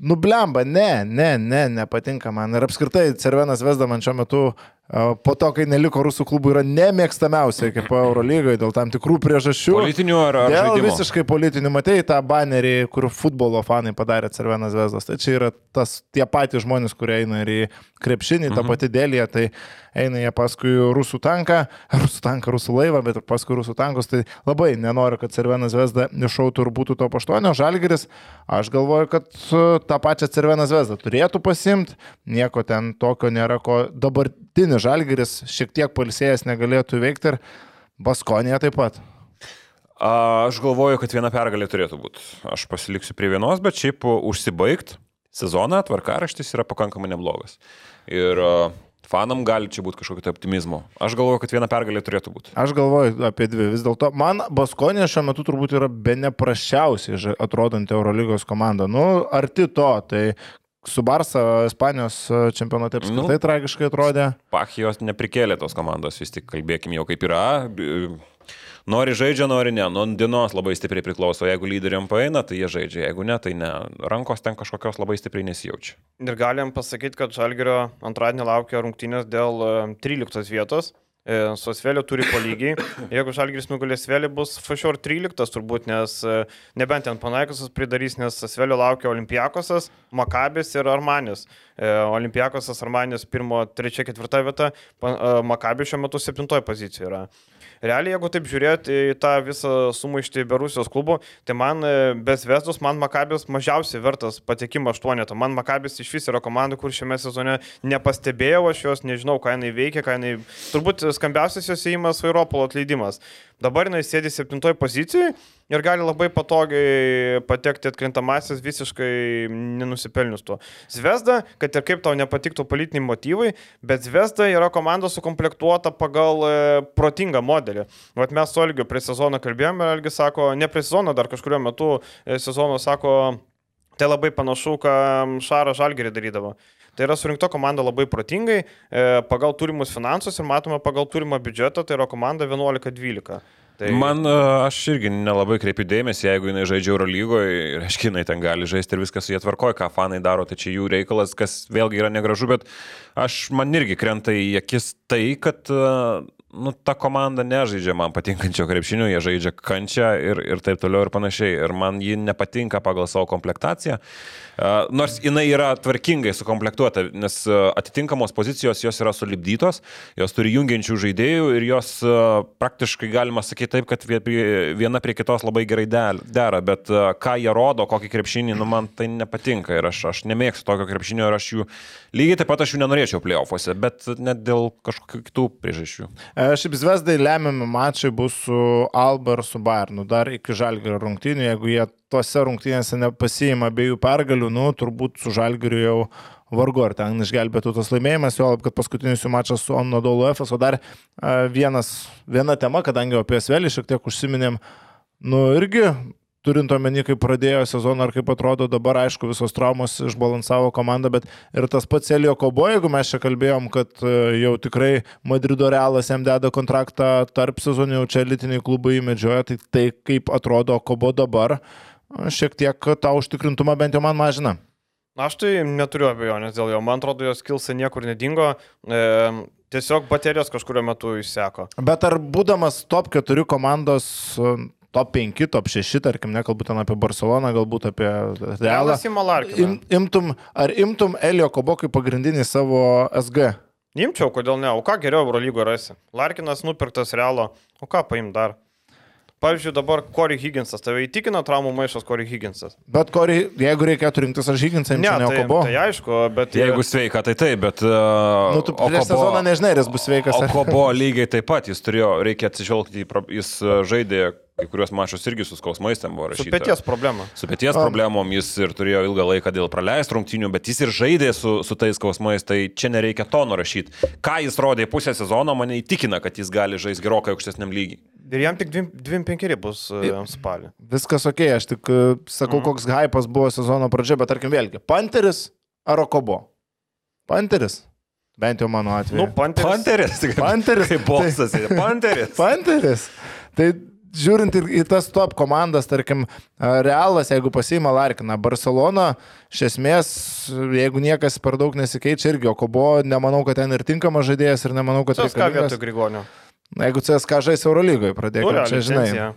nublemba, ne, ne, ne, nepatinka man. Ir apskritai, Cervenas Vesda man šiuo metu Po to, kai neliko rusų klubų, yra nemėgstamiausia ekipa Eurolygoje dėl tam tikrų priežasčių. Politinių ar, ar dėl žaidimo? visiškai politinių. Matei tą banerį, kur futbolo fanai padarė Cervenas Vesdas. Tai čia yra tas, tie patys žmonės, kurie eina ir į krepšinį, mhm. ta pati dėlė, tai eina jie paskui rusų tanką, rusų tanką, rusų laivą, bet ir paskui rusų tankus. Tai labai nenoriu, kad Cervenas Vesda iššautų ir būtų to paštuonio. Žalgeris, aš galvoju, kad tą pačią Cervenas Vesdą turėtų pasimti. Nieko ten tokio nėra, ko dabartinis Žalgiris šiek tiek palsėjęs negalėtų veikti ir Baskonija taip pat. Aš galvoju, kad viena pergalė turėtų būti. Aš pasiliksiu prie vienos, bet šiaip užsibaigt sezoną tvarkaraštis yra pakankamai neblogas. Ir fanam gali čia būti kažkokio tai optimizmo. Aš galvoju, kad viena pergalė turėtų būti. Aš galvoju apie dvi. Vis dėlto man Baskonė šiuo metu turbūt yra be neprasčiausiai atrodanti Eurolygos komanda. Nu, arti to. Tai su Barsa Ispanijos e, čempionate apskritai nu, tragiškai atrodė. Pachijos neprikėlė tos komandos, vis tik kalbėkime jau kaip yra. Nori žaidžia, nori ne. Nuo dienos labai stipriai priklauso. Jeigu lyderiam paeina, tai jie žaidžia. Jeigu ne, tai ne. Rankos ten kažkokios labai stipriai nesijaučia. Ir galim pasakyti, kad Žalgerio antradienį laukia rungtynės dėl 13 e, vietos. E, su Asveliu turi po lygiai. Jeigu Žalgiris nugalės Asvelį, bus Fašior 13 turbūt, nes e, nebent ten Panaikosas pridarys, nes Asvelio laukia Olimpiakosas, Makabis ir Armanis. E, Olimpiakosas Armanis 1, 3, 4 vieta, Makabis šiuo metu 7 pozicijoje yra realiai, jeigu taip žiūrėti į tą visą sumaištį be Rusijos klubų, tai man e, be Vestos, man Makabis mažiausiai vertas patekimo aštuonetą. Man Makabis iš vis yra komanda, kur šiame sezone nepastebėjau, aš jos nežinau, ką jinai veikia, ką jinai... Turbūt skambiausias jos įimas Vairopolo atleidimas. Dabar jinai sėdi septintoje pozicijoje ir gali labai patogiai patekti atkrintamasis visiškai nenusipelnius to. Zvezda, kad ir kaip tau nepatiktų politiniai motyvai, bet Zvezda yra komanda sukomplektuota pagal e, protingą modelį. Vat mes su Olgiu prie sezono kalbėjome ir Olgi sako, ne prie sezono, dar kažkurio metu e, sezono sako, tai labai panašu, ką Šarą Žalgerį darydavo. Tai yra surinkta komanda labai protingai, e, pagal turimus finansus ir matome pagal turimą biudžetą, tai yra komanda 11-12. Tai... Man e, aš irgi nelabai kreipiu dėmesį, jeigu jinai žaidžia Euro lygoje ir aiškiai jinai ten gali žaisti ir viskas su jie tvarkoja, ką fanai daro, tai čia jų reikalas, kas vėlgi yra negražu, bet aš man irgi krenta į akis tai, kad uh, nu, ta komanda nežaidžia man patinkančio krepšinio, jie žaidžia kančią ir, ir taip toliau ir panašiai. Ir man ji nepatinka pagal savo komplektaciją. Uh, nors jinai yra tvarkingai sukomplektuota, nes atitinkamos pozicijos jos yra sulibdytos, jos turi jungiančių žaidėjų ir jos praktiškai galima sakyti taip, kad viena prie kitos labai gerai dera, bet ką jie rodo, kokį krepšinį, nu man tai nepatinka ir aš, aš nemėgstu tokio krepšinio ir aš jų lygiai taip pat aš jų nenorėčiau playoffuose, bet net dėl kažkokių kitų priežasčių. Šiaip Zvezdai lemiami mačai bus su Alba ir su Bayernu. Dar iki Žalgirio rungtynių, jeigu jie tose rungtynėse nepasijima abiejų pergalių, nu, turbūt su Žalgiriu jau vargu ar ten išgelbėtų tas laimėjimas, jo, kad paskutinis jų mačas su Onodolu FS, o dar vienas, viena tema, kadangi apie Svelį šiek tiek užsiminėm, nu irgi turint omeny, kaip pradėjo sezoną ar kaip atrodo dabar, aišku, visos traumos išbalansavo komandą, bet ir tas pats Elio Kobo, jeigu mes čia kalbėjom, kad e, jau tikrai Madrido Realas jam deda kontraktą tarp sezonų, jau čia elitiniai klubai įmedžioja, tai tai kaip atrodo Kobo dabar, šiek tiek tą užtikrintumą bent jau man mažina. Aš tai neturiu abejonės dėl jo, man atrodo, jos kilsa niekur nedingo. E, Tiesiog baterijos kažkurio metu išseko. Bet ar būdamas top 4 komandos top 5, top 6, tarkim, nekalbu ten apie Barceloną, galbūt apie Realą. Im, imtum, ar imtum Elio Kobo kaip pagrindinį savo SG? Imčiau, kodėl ne? O ką geriau Eurolygo rasi? Larkinas nupirktas Realo, o ką paim dar? Pavyzdžiui, dabar Corey Higginsas, tave įtikina traumų maišas Corey Higginsas. Bet Corey, jeigu reikėtų rinktis ar Higginsą, Ne, ne tai, Kobo. tai aišku, bet Jeigu sveika, tai taip, bet... Uh, Nu, tu prieš sezoną nežinai, ar jis bus sveikas. O ar- Kobo lygiai taip pat, jis turėjo, reikia atsižvelgti, jis uh, žaidė kai kuriuos mačus irgi su skausmais ten buvo su rašyta. pėties problema. Su pėties Am. problemom jis ir turėjo ilgą laiką dėl praleist rungtynių, bet jis ir žaidė su, su tais skausmais, tai čia nereikia to nurašyti. Ką jis rodė pusę sezono, mane įtikina, kad jis gali žaisti gerokai aukštesniam lygiai. Ir jam tik 25 bus e, spalį. Viskas ok, aš tik e, sakau, koks hypas buvo sezono pradžia, bet tarkim vėlgi, Panteris ar Kobo? Panteris. Bent jau mano atveju. Nu, Panteris. Panteris, tik Panteris. kaip bosas, Panteris. Panteris. Tai žiūrint ir į tas top komandas, tarkim, Realas, jeigu pasiima Larkiną, Barcelona, iš esmės, jeigu niekas per daug nesikeičia irgi, o Kobo, nemanau, kad ten ir tinkamas žaidėjas ir nemanau, kad Tas ką vietoj Grigonio. Na, Jeigu CSK žais Eurolygoje, pradėkime, čia žinai. licenciją.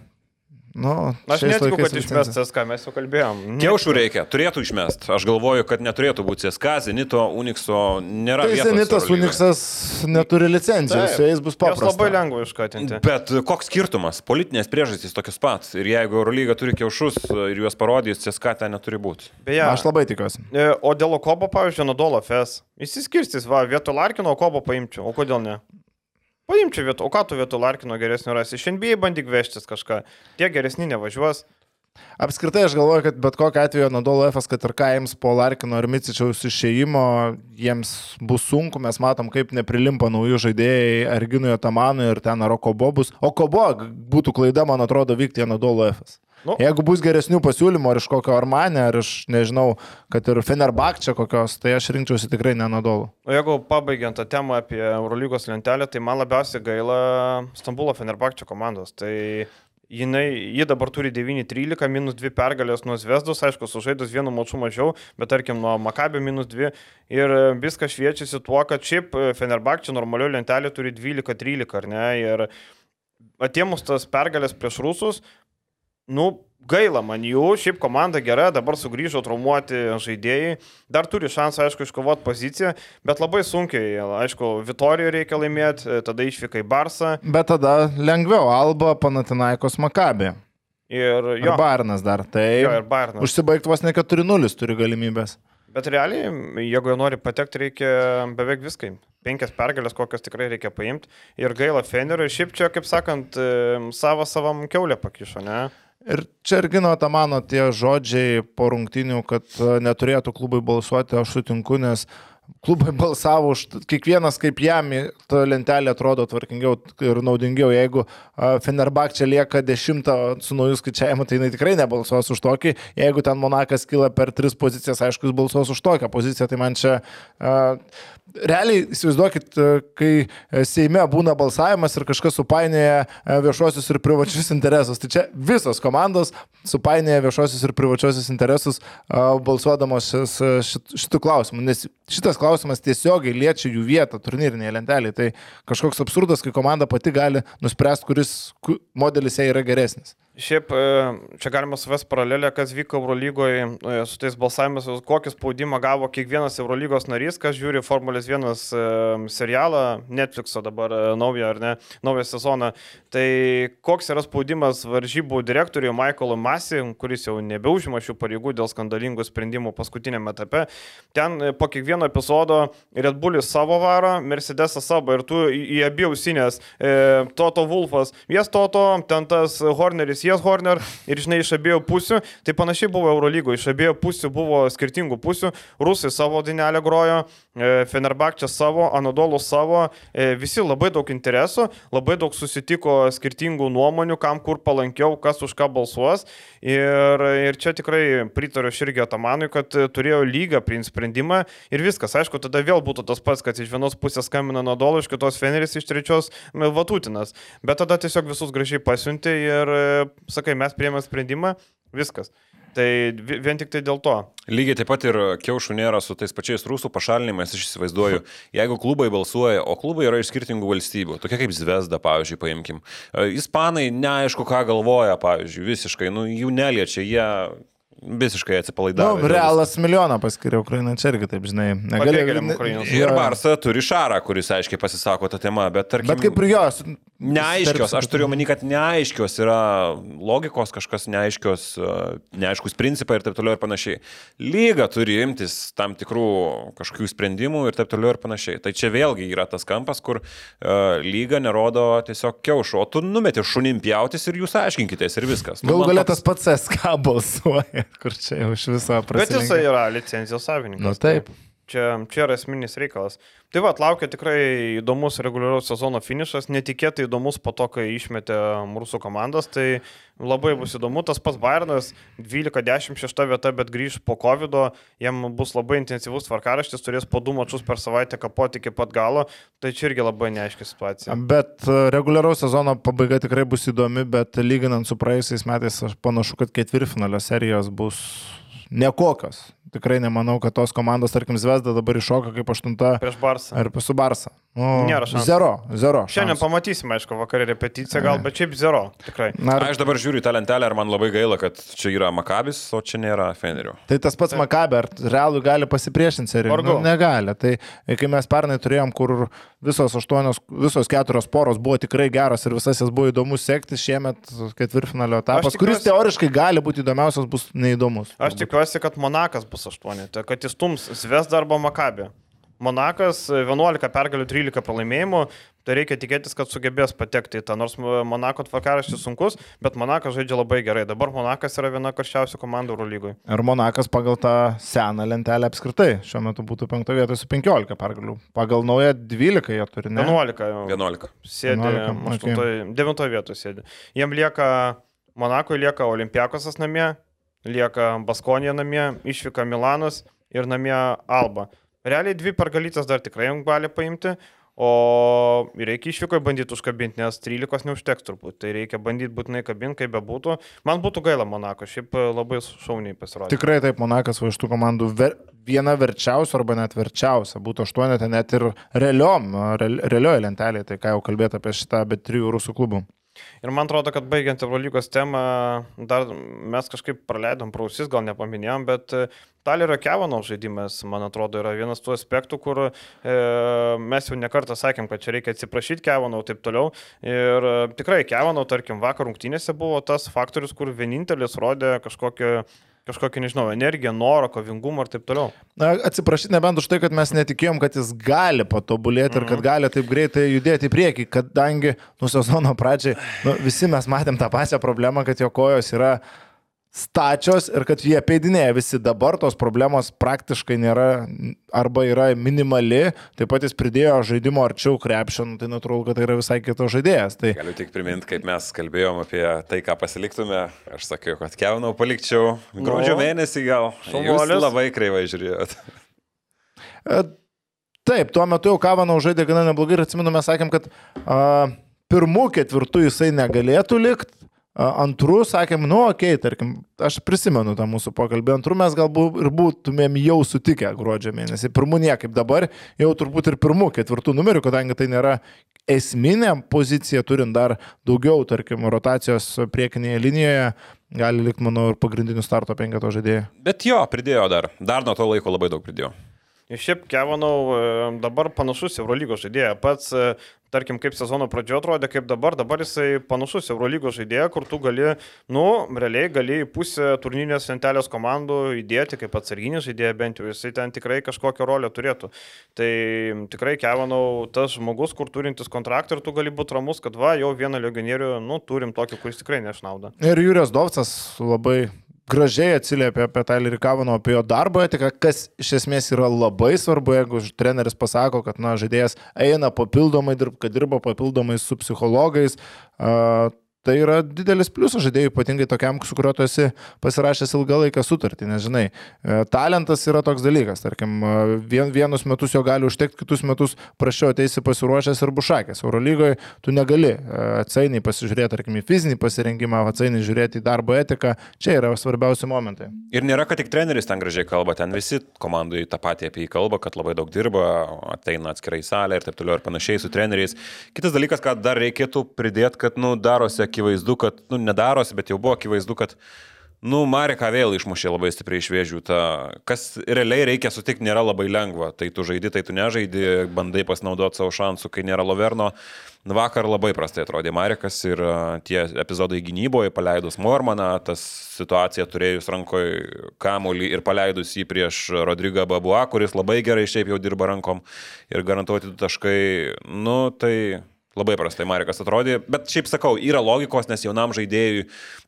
Nu, Aš netikiu, kad licencija. išmestas, ką mes jau kalbėjom. Kiaušų reikia, turėtų išmest. Aš galvoju, kad neturėtų būti CSK, Zenito, Unixo, nėra. Tai Zenitas. Uniksas neturi licencijos, su jais bus Jos paprasta. labai lengva iškatinti. Bet koks skirtumas? Politinės priežastys tokios pat. Ir jeigu Eurolyga turi kiaušus ir juos parodys, CSK ten neturi būti. Beje, Aš labai tikiuosi. e, o dėl Okobo, pavyzdžiui, Nadolo FS. Įsiskirstys, va, vietoj Larkino Okobo paimčiau. O kodėl ne? Paimčiau vietoj, o ką tu vietoj Larkino geresnio rasi? Šiandien bandyk vežtis kažką. Tie geresni nevažiuos. Apskritai aš galvoju, kad bet kokiu atveju Nadolo F, kad ir ką jiems po Larkino ar Micičiaus išėjimo, jiems bus sunku, mes matom, kaip neprilimpa naujų žaidėjai Arginui Otamanui ir ten ar Kobo bus. O Kobo būtų klaida, man atrodo, vykti į Nadolo F. Nu. Jeigu bus geresnių pasiūlymų ar iš kokio Armanė, ar iš, nežinau, kad ir Fenerbakčia kokios, tai aš rinkčiausi tikrai ne Nadolo. O jeigu pabaigiant tą temą apie Eurolygos lentelę, tai man labiausiai gaila Stambulo Fenerbakčio komandos. Tai jinai, ji dabar turi 9-13, minus 2 pergalės nuo Zvezdos, aišku, sužaidus vienu maču mažiau, bet tarkim nuo Makabio minus 2. Ir viskas šviečiasi tuo, kad šiaip Fenerbakčio normalioje lentelėje turi 12-13, ar ne? Ir atėmus tas pergalės prieš rusus, Nu, gaila man jų, šiaip komanda gera, dabar sugrįžo traumuoti žaidėjai, dar turi šansą, aišku, iškovoti poziciją, bet labai sunkiai, aišku, Vitorijoje reikia laimėti, tada išvyka į Barsą Bet tada lengviau Alba, Panatinaikos Makabė. ir jo, Bairnas dar. Tai jo ir Bairnas. užsibaigti vos ne 4-0 turi galimybės. Bet realiai, jeigu jie nori patekti, reikia beveik viską. Penkias pergalės, kokias tikrai reikia paimti. Ir gaila Fenerio, ir šiaip čia, kaip sakant, savo savam keulę pakišo, ne? Ir čia ir gino tą mano tie žodžiai po rungtinių, kad e, neturėtų klubai balsuoti, aš sutinku, nes klubai balsavo už kiekvienas kaip jam, ta lentelė atrodo tvarkingiau ir naudingiau. Jeigu Fenerbak čia lieka dešimtą su naujų skaičiavimu, tai jinai tikrai nebalsuos už tokį. Jeigu ten Monakas kyla per tris pozicijas, aišku, jis balsuos už tokią poziciją. Tai man čia uh, realiai įsivaizduokit, kai Seime būna balsavimas ir kažkas supainioja e, viešuosius ir privačius interesus. Tai čia visos komandos supainioja viešuosius ir privačiosius interesus balsuodamos šitų klausimų. Nes šitas klausimas tiesiogiai liečia jų vietą turnyrinėje lentelėje. Tai kažkoks absurdas, kai komanda pati gali nuspręsti, kuris ku- modelis jai yra geresnis. Šiaip e, čia galima suvesti paralelę, kas vyko Eurolygoje e, su tais balsavimais, kokį spaudimą gavo kiekvienas Eurolygos narys, kas žiūri Formulės 1 e, serialą, Netflix'o dabar naują ar ne, naują sezoną. Tai koks yra spaudimas varžybų direktoriui Michaelui Masi, kuris jau nebeužima šių pareigų dėl skandalingų sprendimų paskutinėme etape. Ten po kiekvieno epizodo Red Bullis savo varo, Mercedesas savo ir tu į, abi ausinės, e, Toto Wolfas, jas Toto, ten tas Horneris, jie Matijas Horner ir, žinai, iš abiejų pusių. Tai panašiai buvo Eurolygo, iš abiejų pusių buvo skirtingų pusių. Rusai savo dainelę grojo, Fenerbakčia savo, Anadolu savo, visi labai daug interesų, labai daug susitiko skirtingų nuomonių, kam kur palankiau, kas už ką balsuos. Ir, ir čia tikrai pritariu Širgio Tamanui, kad turėjo lygą priimti sprendimą ir viskas. Aišku, tada vėl būtų tas pats, kad iš vienos pusės skambina Nadolo, iš kitos Feneris, iš trečios Vatutinas. Bet tada tiesiog visus gražiai pasiunti ir sakai, mes priėmėm sprendimą, viskas. Tai vien tik tai dėl to. Lygiai taip pat ir kiaušų nėra su tais pačiais rusų pašalinimais, aš įsivaizduoju, jeigu klubai balsuoja, o klubai yra iš skirtingų valstybių, tokie kaip Zvezda, pavyzdžiui, paimkim. E, ispanai neaišku, ką galvoja, pavyzdžiui, visiškai, nu, jų neliečia, jie visiškai atsipalaidavo. Nu, realas milijoną paskiria Ukraina, čia irgi taip, žinai. Negali... Ir Barsa turi Šarą, kuris aiškiai pasisako tą temą, bet tarkim... Bet kaip ir jos. Neaiškios, aš turiu omeny, kad neaiškios yra logikos, kažkas neaiškios, neaiškus principai ir taip toliau ir panašiai. Lyga turi imtis tam tikrų kažkokių sprendimų ir taip toliau ir panašiai. Tai čia vėlgi yra tas kampas, kur uh, lyga nerodo tiesiog kiaušo, o tu numeti šunim pjautis ir jūs aiškinkitės ir viskas. Nu, Gal galėtas toks... pats SK balsuoja kur čia jau iš viso prasidėjo. Bet jisai yra licenzijos savininkas. Na taip. taip. Čia, čia yra esminis reikalas. Tai va, laukia tikrai įdomus reguliaraus sezono finišas, netikėtai įdomus po to, kai išmetė mūsų komandas, tai labai bus įdomu. Tas pats Bayernas 12-16 vieta, bet grįž po COVID, jam bus labai intensyvus tvarkaraštis, turės po du mačius per savaitę kapoti iki pat galo, tai čia irgi labai neaiški situacija. Bet e, reguliaraus sezono pabaiga tikrai bus įdomi, bet lyginant su praėjusiais metais, aš panašu, kad ketvirtfinalio serijos bus nekokios. Tikrai nemanau, kad tos komandos, tarkim, Zvezda dabar iššoka kaip aštunta. Prieš Barsą. Ar su Barsą. Nu, Nėra šansų. Zero, zero. Šiandien šansų. pamatysime, aišku, vakarė repeticija gal, bet šiaip zero. Tikrai. Na, aš dabar žiūriu į tą lentelę ir man labai gaila, kad čia yra Makabis, o čia nėra Fenerio. Tai tas pats Makabė, ar realų gali pasipriešinti serijai? Nu, negali. Tai kai mes pernai turėjom, kur visos aštuonios, visos keturios poros buvo tikrai geros ir visas jas buvo įdomu sekti, šiemet ketvirtfinalio etapas, tikiuosi, kuris teoriškai gali būti įdomiausias, bus neįdomus. Aš tikiuosi, kad Monakas bus aštuoni, tai kad jis tums Zvezda arba Makabė. Monakas 11 pergalių, 13 pralaimėjimų, tai reikia tikėtis, kad sugebės patekti į tą, nors Monako tvarkaraštis sunkus, bet Monakas žaidžia labai gerai. Dabar Monakas yra viena karščiausių komandų Eurolygoje. Ir Monakas pagal tą seną lentelę apskritai šiuo metu būtų penkto vietoje su 15 pergalių. Pagal naują 12 jie turi, ne? 11. 11. Sėdi 11, 8, okay. 9 vietoje sėdi. Jiem lieka, Monakoje lieka Olimpiakosas namie, lieka Baskonija namie, išvyka Milanas ir namie Alba. Realiai dvi pergalytės dar tikrai gali paimti, o reikia išvykoje bandyti užkabinti, nes 13 neužteks turbūt. Tai reikia bandyti būtinai kabinti, kaip bebūtų. Man būtų gaila Monako, šiaip labai šauniai pasirodė. Tikrai taip, Monakas va iš tų komandų ver, viena verčiausia arba net verčiausia. Būtų aštuonetė net ir realiom, real, realioje lentelėje, tai ką jau kalbėti apie šitą, bet trijų rusų klubų. Ir man atrodo, kad baigiant Eurolygos temą, dar mes kažkaip praleidom prausis, gal nepaminėjom, bet e, Talerio Kevano žaidimas, man atrodo, yra vienas tų aspektų, kur e, mes jau nekartą sakėm, kad čia reikia atsiprašyti Kevano ir taip toliau. Ir e, tikrai Kevano, tarkim, vakar rungtynėse buvo tas faktorius, kur vienintelis rodė kažkokią kažkokią, nežinau, energiją, norą, kovingumą ir taip toliau. Na, atsiprašyti nebent už tai, kad mes netikėjom, kad jis gali patobulėti mhm. ir kad mhm. gali taip greitai judėti į priekį, kadangi nuo sezono pradžiai nu, visi mes matėm tą pačią problemą, kad jo kojos yra stačios ir kad jie peidinėja visi dabar, tos problemos praktiškai nėra arba yra minimali, taip pat jis pridėjo žaidimo arčiau krepšio, nu, tai natūralu, kad tai yra visai kitos žaidėjas. Tai... Galiu tik priminti, kaip mes kalbėjom apie tai, ką pasiliktume, aš sakiau, kad kevinau palikčiau gruodžio no. mėnesį gal. Šaunuolis. Jūs labai kreivai žiūrėjot. E, taip, tuo metu jau Kavanau žaidė gana neblogai ir atsimenu, mes sakėm, kad a, pirmų ketvirtų jisai negalėtų likti Antrų sakėm, nu, okei, okay, tarkim, aš prisimenu tą mūsų pokalbį. Antrų mes galbūt ir būtumėm jau sutikę gruodžio mėnesį. Pirmų niekaip dabar, jau turbūt ir pirmų, ketvirtų numerių, kadangi tai nėra esminė pozicija, turint dar daugiau, tarkim, rotacijos priekinėje linijoje, gali likti, manau, ir pagrindinių starto penketo žaidėjų. Bet jo, pridėjo dar. Dar nuo to laiko labai daug pridėjo. Ir šiaip Kevanau e, dabar panašus Eurolygos žaidėjas. Pats e, tarkim, kaip sezono pradžio atrodė, kaip dabar, dabar jisai panašus Eurolygos žaidėjas, kur tu gali, nu, realiai gali pusę turnyrinės lentelės komandų įdėti kaip atsarginis žaidėjas, bent jau jisai ten tikrai kažkokią rolę turėtų. Tai tikrai kevanau tas žmogus, kur turintis kontraktą ir tu gali būti ramus, kad va, jau vieną legionierių, nu, turim tokį, kuris tikrai nešnauda. Ir Jūrijos Dovcas labai gražiai atsiliepia apie Tylerį Kavano, apie jo darbo etiką, kas iš esmės yra labai svarbu, jeigu treneris pasako, kad na, žaidėjas eina papildomai dirbti, kad dirba papildomai su psichologais, Tai yra didelis pliusas žaidėjui, ypatingai tokiam, su kuriuo tu esi pasirašęs ilgą laiką sutartį, nes žinai, e, talentas yra toks dalykas, tarkim, e, vien, vienus metus jo gali užtekti, kitus metus prašiau ateisi pasiruošęs ir bušakės. Eurolygoje tu negali e, atsainiai pasižiūrėti, tarkim, į fizinį pasirinkimą, atsainiai žiūrėti į darbo etiką, čia yra svarbiausi momentai. Ir nėra, kad tik treneris ten gražiai kalba, ten visi komandai tą patį apie jį kalba, kad labai daug dirba, ateina atskirai salę ir taip toliau ir panašiai su treneriais. Kitas dalykas, ką dar reikėtų pridėti, kad, nu, darosi akivaizdu, kad, nu, nedarosi, bet jau buvo akivaizdu, kad, nu, Marika vėl išmušė labai stipriai iš vėžių. Ta, kas realiai reikia sutikti, nėra labai lengva. Tai tu žaidi, tai tu nežaidi, bandai pasinaudoti savo šansų, kai nėra Loverno. Vakar labai prastai atrodė Marikas ir tie epizodai gynyboje, paleidus Mormaną, tas situacija turėjus rankoje kamuolį ir paleidus jį prieš Rodrygą Babua, kuris labai gerai šiaip jau dirba rankom ir garantuoti du taškai, nu tai Labai prastai Marikas atrodė, bet šiaip sakau, yra logikos, nes jaunam žaidėjui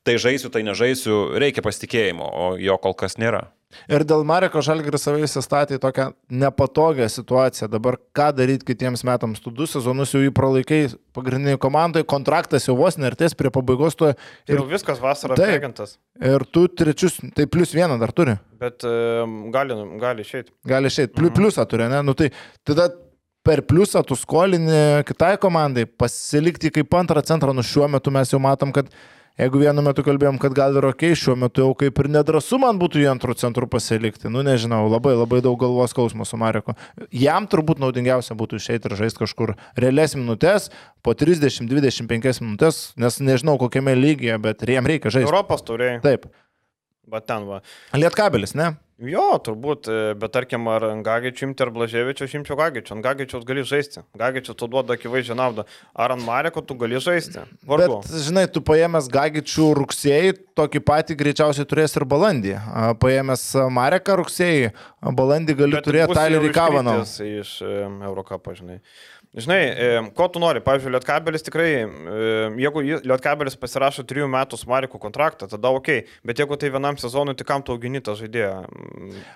tai žaisiu, tai nežaisiu, reikia pasitikėjimo, o jo kol kas nėra. Ir dėl Mareko Žalgiris savai įsistatė į tokią nepatogią situaciją. Dabar ką daryti kitiems metams? Tu du sezonus jau į pralaikai pagrindiniai komandai, kontraktas jau vos nertės prie pabaigos. Tu... Ir jau viskas vasarą atėgantas. Ir tu trečius, tai plus vieną dar turi. Bet um, gali, gali išeiti. Gali išeiti, Pli, mhm. pliusą turi, ne? Nu, tai tada per pliusą tu skolini kitai komandai, pasilikti kaip antrą centrą, nu šiuo metu mes jau matom, kad jeigu vienu metu kalbėjom, kad gal ir ok, šiuo metu jau kaip ir nedrasu man būtų į antrų centrų pasilikti, nu nežinau, labai labai daug galvos skausmo su Mareko. Jam turbūt naudingiausia būtų išeiti ir žaisti kažkur realias minutės, po 30-25 minutės, nes nežinau kokiame lygyje, bet jam reikia žaisti. Europos turėjai. Taip. Bet ten va. Lietkabelis, ne? Jo, turbūt, e, bet tarkim, ar Gagičių imti ar Blaževičių, aš imčiau Gagičių. Ant Gagičiaus gali žaisti. Gagičių tu duoda akivaizdžią naudą. Ar ant Mareko tu gali žaisti? Vargu. Bet, žinai, tu paėmęs Gagičių rugsėjai, tokį patį greičiausiai turės ir balandį. Paėmęs Mareką rugsėjai, balandį gali turėti Tylerį Kavaną. Iš e, Eurocapą, žinai. Žinai, ko tu nori, pavyzdžiui, Lietkabelis tikrai, jeigu Lietkabelis pasirašo trijų metų su Mariku kontraktą, tada ok, bet jeigu tai vienam sezonui, tai kam tu augini tą žaidėją?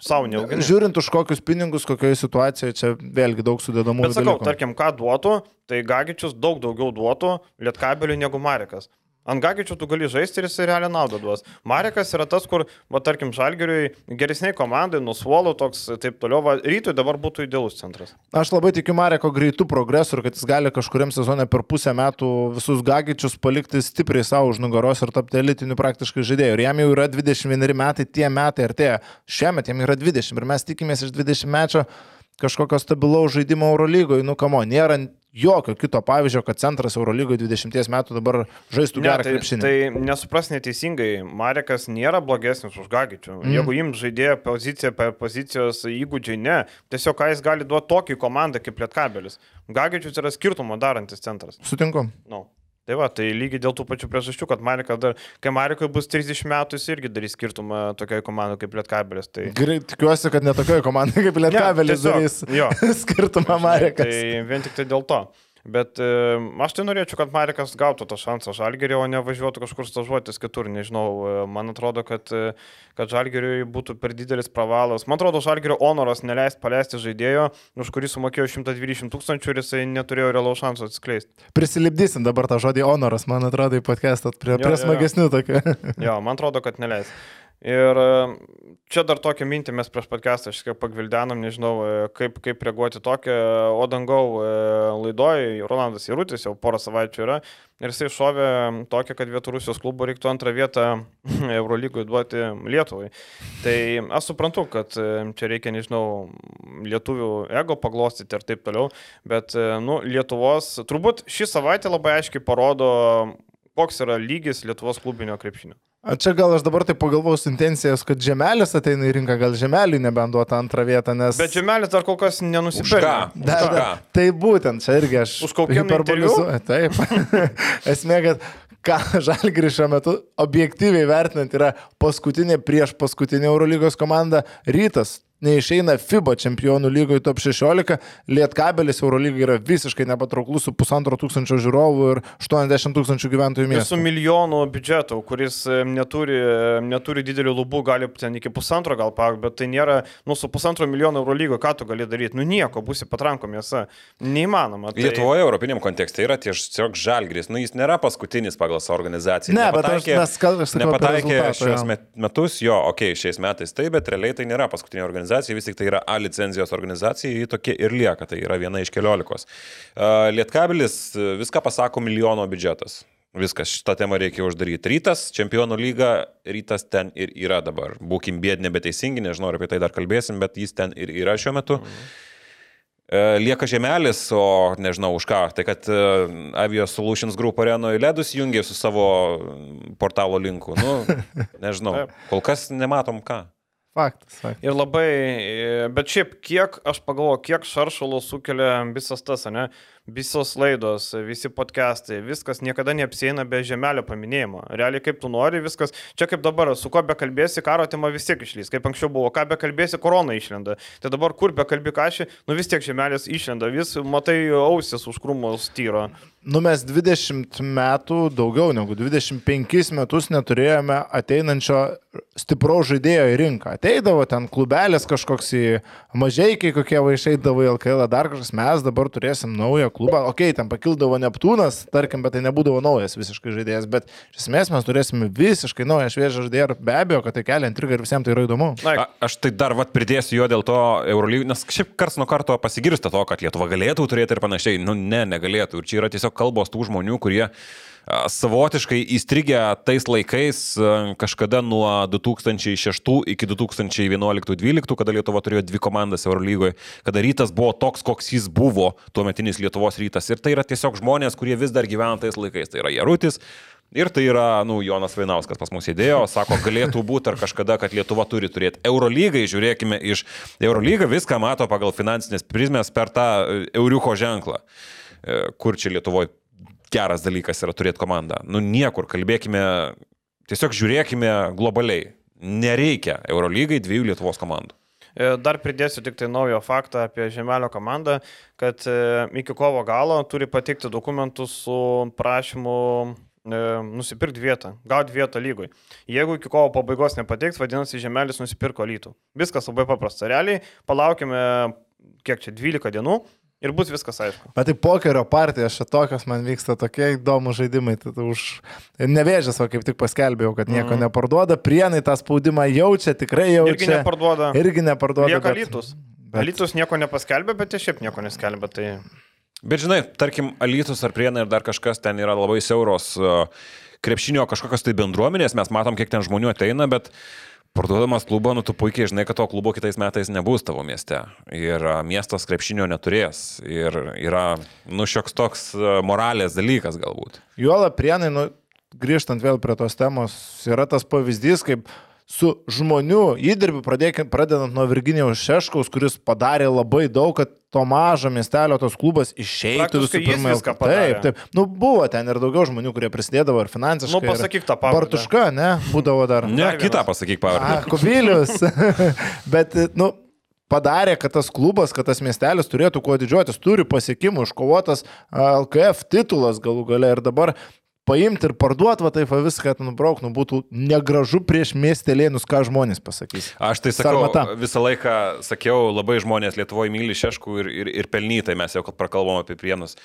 Savo neaugini. Žiūrint už kokius pinigus, kokioje situacijoje, čia vėlgi daug sudėdamų. Bet sakau, dalykų. tarkim, ką duotų, tai Gagičius daug daugiau duotų Lietkabeliui negu Marikas. Ant Gagičių tu gali žaisti ir jis realią naudą duos. Marekas yra tas, kur, va, tarkim, Žalgiriui geresniai komandai, nusvolo toks taip toliau, va, rytui dabar būtų idealus centras. Aš labai tikiu Mareko greitų progresų ir kad jis gali kažkuriam sezonė per pusę metų visus Gagičius palikti stipriai savo už nugaros ir tapti elitiniu praktiškai žaidėju. Ir jam jau yra 21 metai, tie metai artėja. Šiemet jam yra 20 ir mes tikimės iš 20 mečio kažkokio stabilaus žaidimo Eurolygoje, nu kamo, nėra jokio kito pavyzdžio, kad centras Eurolygoje 20 metų dabar žaistų gerą ne, tai, krepšinį. Tai nesupras neteisingai, Marekas nėra blogesnis už Gagičių. Mm. Jeigu jums žaidėjo poziciją per pozicijos įgūdžiai, ne, tiesiog ką jis gali duoti tokį komandą kaip Lietkabelis. Gagičius yra skirtumo darantis centras. Sutinku. No. Tai va, tai lygiai dėl tų pačių priežasčių, kad Marika dar, kai Marikoje bus 30 metų, jis irgi darys skirtumą tokioje komandoje kaip Lietkabelis. Tai... Gerai, tikiuosi, kad ne tokioje komandoje kaip Lietkabelis darys skirtumą Marikas. Tai vien tik tai dėl to. Bet e, aš tai norėčiau, kad Marikas gautų tą šansą Žalgerį, o ne važiuotų kažkur stažuotis kitur. Nežinau, e, man atrodo, kad, e, kad Žalgeriui būtų per didelis pravalas. Man atrodo, Žalgerio honoras neleis paleisti žaidėjo, už kurį sumokėjo 120 tūkstančių ir jisai neturėjo realaus šansų atskleisti. Prisilipdysim dabar tą žodį honoras, man atrodo, į podcastą prie, prie smagesnių tokių. jo, man atrodo, kad neleis. Ir e, čia dar tokią mintį mes prieš podcastą šiek tiek pagvildenom, nežinau, e, kaip, kaip reaguoti tokią, o dangau e, laidoje, Rolandas Įrutis jau porą savaičių yra ir jisai šovė tokią, kad vietų Rusijos klubo reiktų antrą vietą Eurolygui duoti Lietuvai. Tai aš suprantu, kad čia reikia, nežinau, lietuvių ego paglostyti ir taip toliau, bet, nu, Lietuvos, turbūt šį savaitę labai aiškiai parodo koks yra lygis Lietuvos klubinio krepšinio. A čia gal aš dabar tai pagalvosiu intencijas, kad Žemelis ateina į rinką, gal Žemelį nebenduota antrą vietą, nes... Bet Žemelis dar kol kas nenusipirko. Da, da, tai būtent, čia irgi aš... Už kokią hiperbolizuoju. Taip. Esmė, kad ką Žalgris šiuo metu objektyviai vertinant yra paskutinė prieš paskutinį Eurolygos komanda Rytas neišeina FIBA čempionų lygoje top 16, Lietkabelis Eurolygai yra visiškai nepatrauklus su pusantro tūkstančio žiūrovų ir 80 tūkstančių gyventojų miesto. Su milijonu biudžetu, kuris neturi, neturi didelių lubų, gali ten iki pusantro gal pak, bet tai nėra, nu, su pusantro milijono Eurolygo, ką tu gali daryti, nu nieko, būsi patranko mėsa. Neįmanoma. Tai... Lietuvoje, europiniam kontekste yra tiesiog žalgris, nu jis nėra paskutinis pagal savo organizaciją. Ne, nepataikė, bet aš, mes kalbame, nepataikė šios metus, jo, okei, okay, šiais metais taip, bet realiai tai nėra paskutinė organizacija organizacija, vis tik tai yra A licenzijos organizacija, ji tokia ir lieka, tai yra viena iš keliolikos. Lietkabilis viską pasako milijono biudžetas. Viskas, šitą temą reikia uždaryti. Rytas, čempionų lyga, rytas ten ir yra dabar. Būkim bėdė, nebeteisingi, nežinau, apie tai dar kalbėsim, bet jis ten ir yra šiuo metu. Mhm. Lieka žemelis, o nežinau už ką. Tai kad Avio Solutions Group arenoje ledus jungia su savo portalo linku. Nu, nežinau, kol kas nematom ką. Faktas, faktas. Ir labai, bet šiaip kiek, aš pagalvoju, kiek šaršalo sukelia visas tas, ne? Visos laidos, visi podcastai, viskas niekada neapsieina be žemelio paminėjimo. Realiai kaip tu nori, viskas, čia kaip dabar, su kuo be kalbėsi, karo tema vis tiek išlys, kaip anksčiau buvo, ką be kalbėsi, korona išlenda. Tai dabar kur be kalbė kažį, nu vis tiek žemelis išlenda, vis matai ausis už krūmos tyro. Nu mes 20 metų, daugiau negu 25 metus neturėjome ateinančio stipraus žaidėjo į rinką. Ateidavo ten klubelis kažkoks į mažai, kai kokie vaišeidavo į LKL, dar kažkas, mes dabar turėsim naują klubą, okay, ten pakildavo Neptūnas, tarkim, bet tai nebūdavo naujas visiškai žaidėjas, bet iš esmės mes turėsime visiškai naują šviežią žaidėją ir be abejo, kad tai kelia intrigą ir visiems tai yra įdomu. A, aš tai dar vat pridėsiu jo dėl to Eurolygų, nes šiaip kars nuo karto pasigirsta to, kad Lietuva galėtų turėti ir panašiai, nu ne, negalėtų. Ir čia yra tiesiog kalbos tų žmonių, kurie savotiškai įstrigę tais laikais kažkada nuo 2006 iki 2011-2012, kada Lietuva turėjo dvi komandas Eurolygoje, kada rytas buvo toks, koks jis buvo tuo metinis Lietuvos rytas. Ir tai yra tiesiog žmonės, kurie vis dar gyvena tais laikais. Tai yra Jarutis, Ir tai yra, nu, Jonas Vainauskas pas mus įdėjo, sako, galėtų būti ar kažkada, kad Lietuva turi turėti Eurolygai, žiūrėkime iš Eurolyga viską mato pagal finansinės prizmės per tą Euriuko ženklą, e, kur čia Lietuvoje geras dalykas yra turėti komandą. Nu niekur, kalbėkime, tiesiog žiūrėkime globaliai. Nereikia Eurolygai dviejų Lietuvos komandų. E, dar pridėsiu tik tai naujo faktą apie Žemelio komandą, kad e, iki kovo galo turi pateikti dokumentus su prašymu e, nusipirkti vietą, gauti vietą lygoj. Jeigu iki kovo pabaigos nepateiks, vadinasi, Žemelis nusipirko lytų. Viskas labai paprasta. Realiai palaukime, kiek čia, 12 dienų, Ir bus viskas aišku. Bet tai pokerio partijos šitokios man vyksta tokie įdomus žaidimai. Tai už... Nevėžės, o kaip tik paskelbėjau, kad nieko mm. neparduoda. Prienai tą spaudimą jaučia, tikrai jaučia. Irgi neparduoda. Irgi neparduoda. Lieka bet... Alytus. Bet... Alytus nieko nepaskelbė, bet jie šiaip nieko neskelbė. Tai... Bet žinai, tarkim, Alytus ar Prienai ir dar kažkas ten yra labai siauros krepšinio kažkokios tai bendruomenės. Mes matom, kiek ten žmonių ateina, bet Parduodamas klubą, nu tu puikiai žinai, kad to klubo kitais metais nebus tavo mieste. Ir miestas krepšinio neturės. Ir yra, nu, šioks toks moralės dalykas galbūt. Juola prienai, nu, grįžtant vėl prie tos temos, yra tas pavyzdys, kaip su žmonių įdirbiu, pradedant nuo Virginijaus Šeškaus, kuris padarė labai daug, kad to mažo miestelio tos klubas išeitų visų pirma. Taip, taip. Nu, buvo ten ir daugiau žmonių, kurie prisidėdavo ir finansiškai. Nu, pasakyk tą pavardę. Bartuška, ne, būdavo dar. Ne, dar kitą pasakyk pavardę. Kubilius. Bet, nu, padarė, kad tas klubas, kad tas miestelis turėtų kuo didžiuotis, turi pasiekimų, iškovotas LKF titulas galų gale ir dabar paimti ir parduoti, va taip va, viską nubrauk, nu būtų negražu prieš miestelėnus, ką žmonės pasakys. Aš tai sakau, Sarmata. visą laiką sakiau, labai žmonės Lietuvoje myli šeškų ir, ir, ir pelnytai, mes jau prakalbom apie prienus.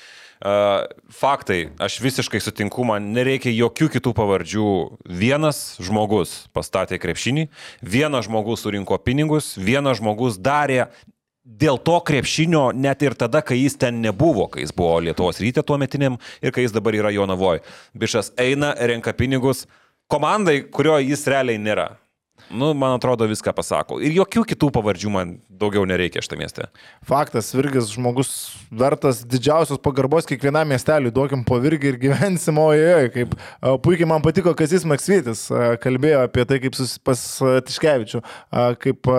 Uh, faktai, aš visiškai sutinku, man nereikia jokių kitų pavardžių. Vienas žmogus pastatė krepšinį, vienas žmogus surinko pinigus, vienas žmogus darė dėl to krepšinio net ir tada, kai jis ten nebuvo, kai jis buvo Lietuvos rytė tuo metiniam ir kai jis dabar yra Jonavoje. Bišas eina, renka pinigus komandai, kurio jis realiai nėra. Nu, man atrodo, viską pasako. Ir jokių kitų pavardžių man daugiau nereikia šitą miestę. Faktas, Virgis žmogus vertas didžiausios pagarbos kiekvienam miesteliui. Duokim po Virgį ir gyvensim, ojoj, kaip puikiai man patiko Kazis Maksvitis, kalbėjo apie tai, kaip sus, pas Tiškevičių, kaip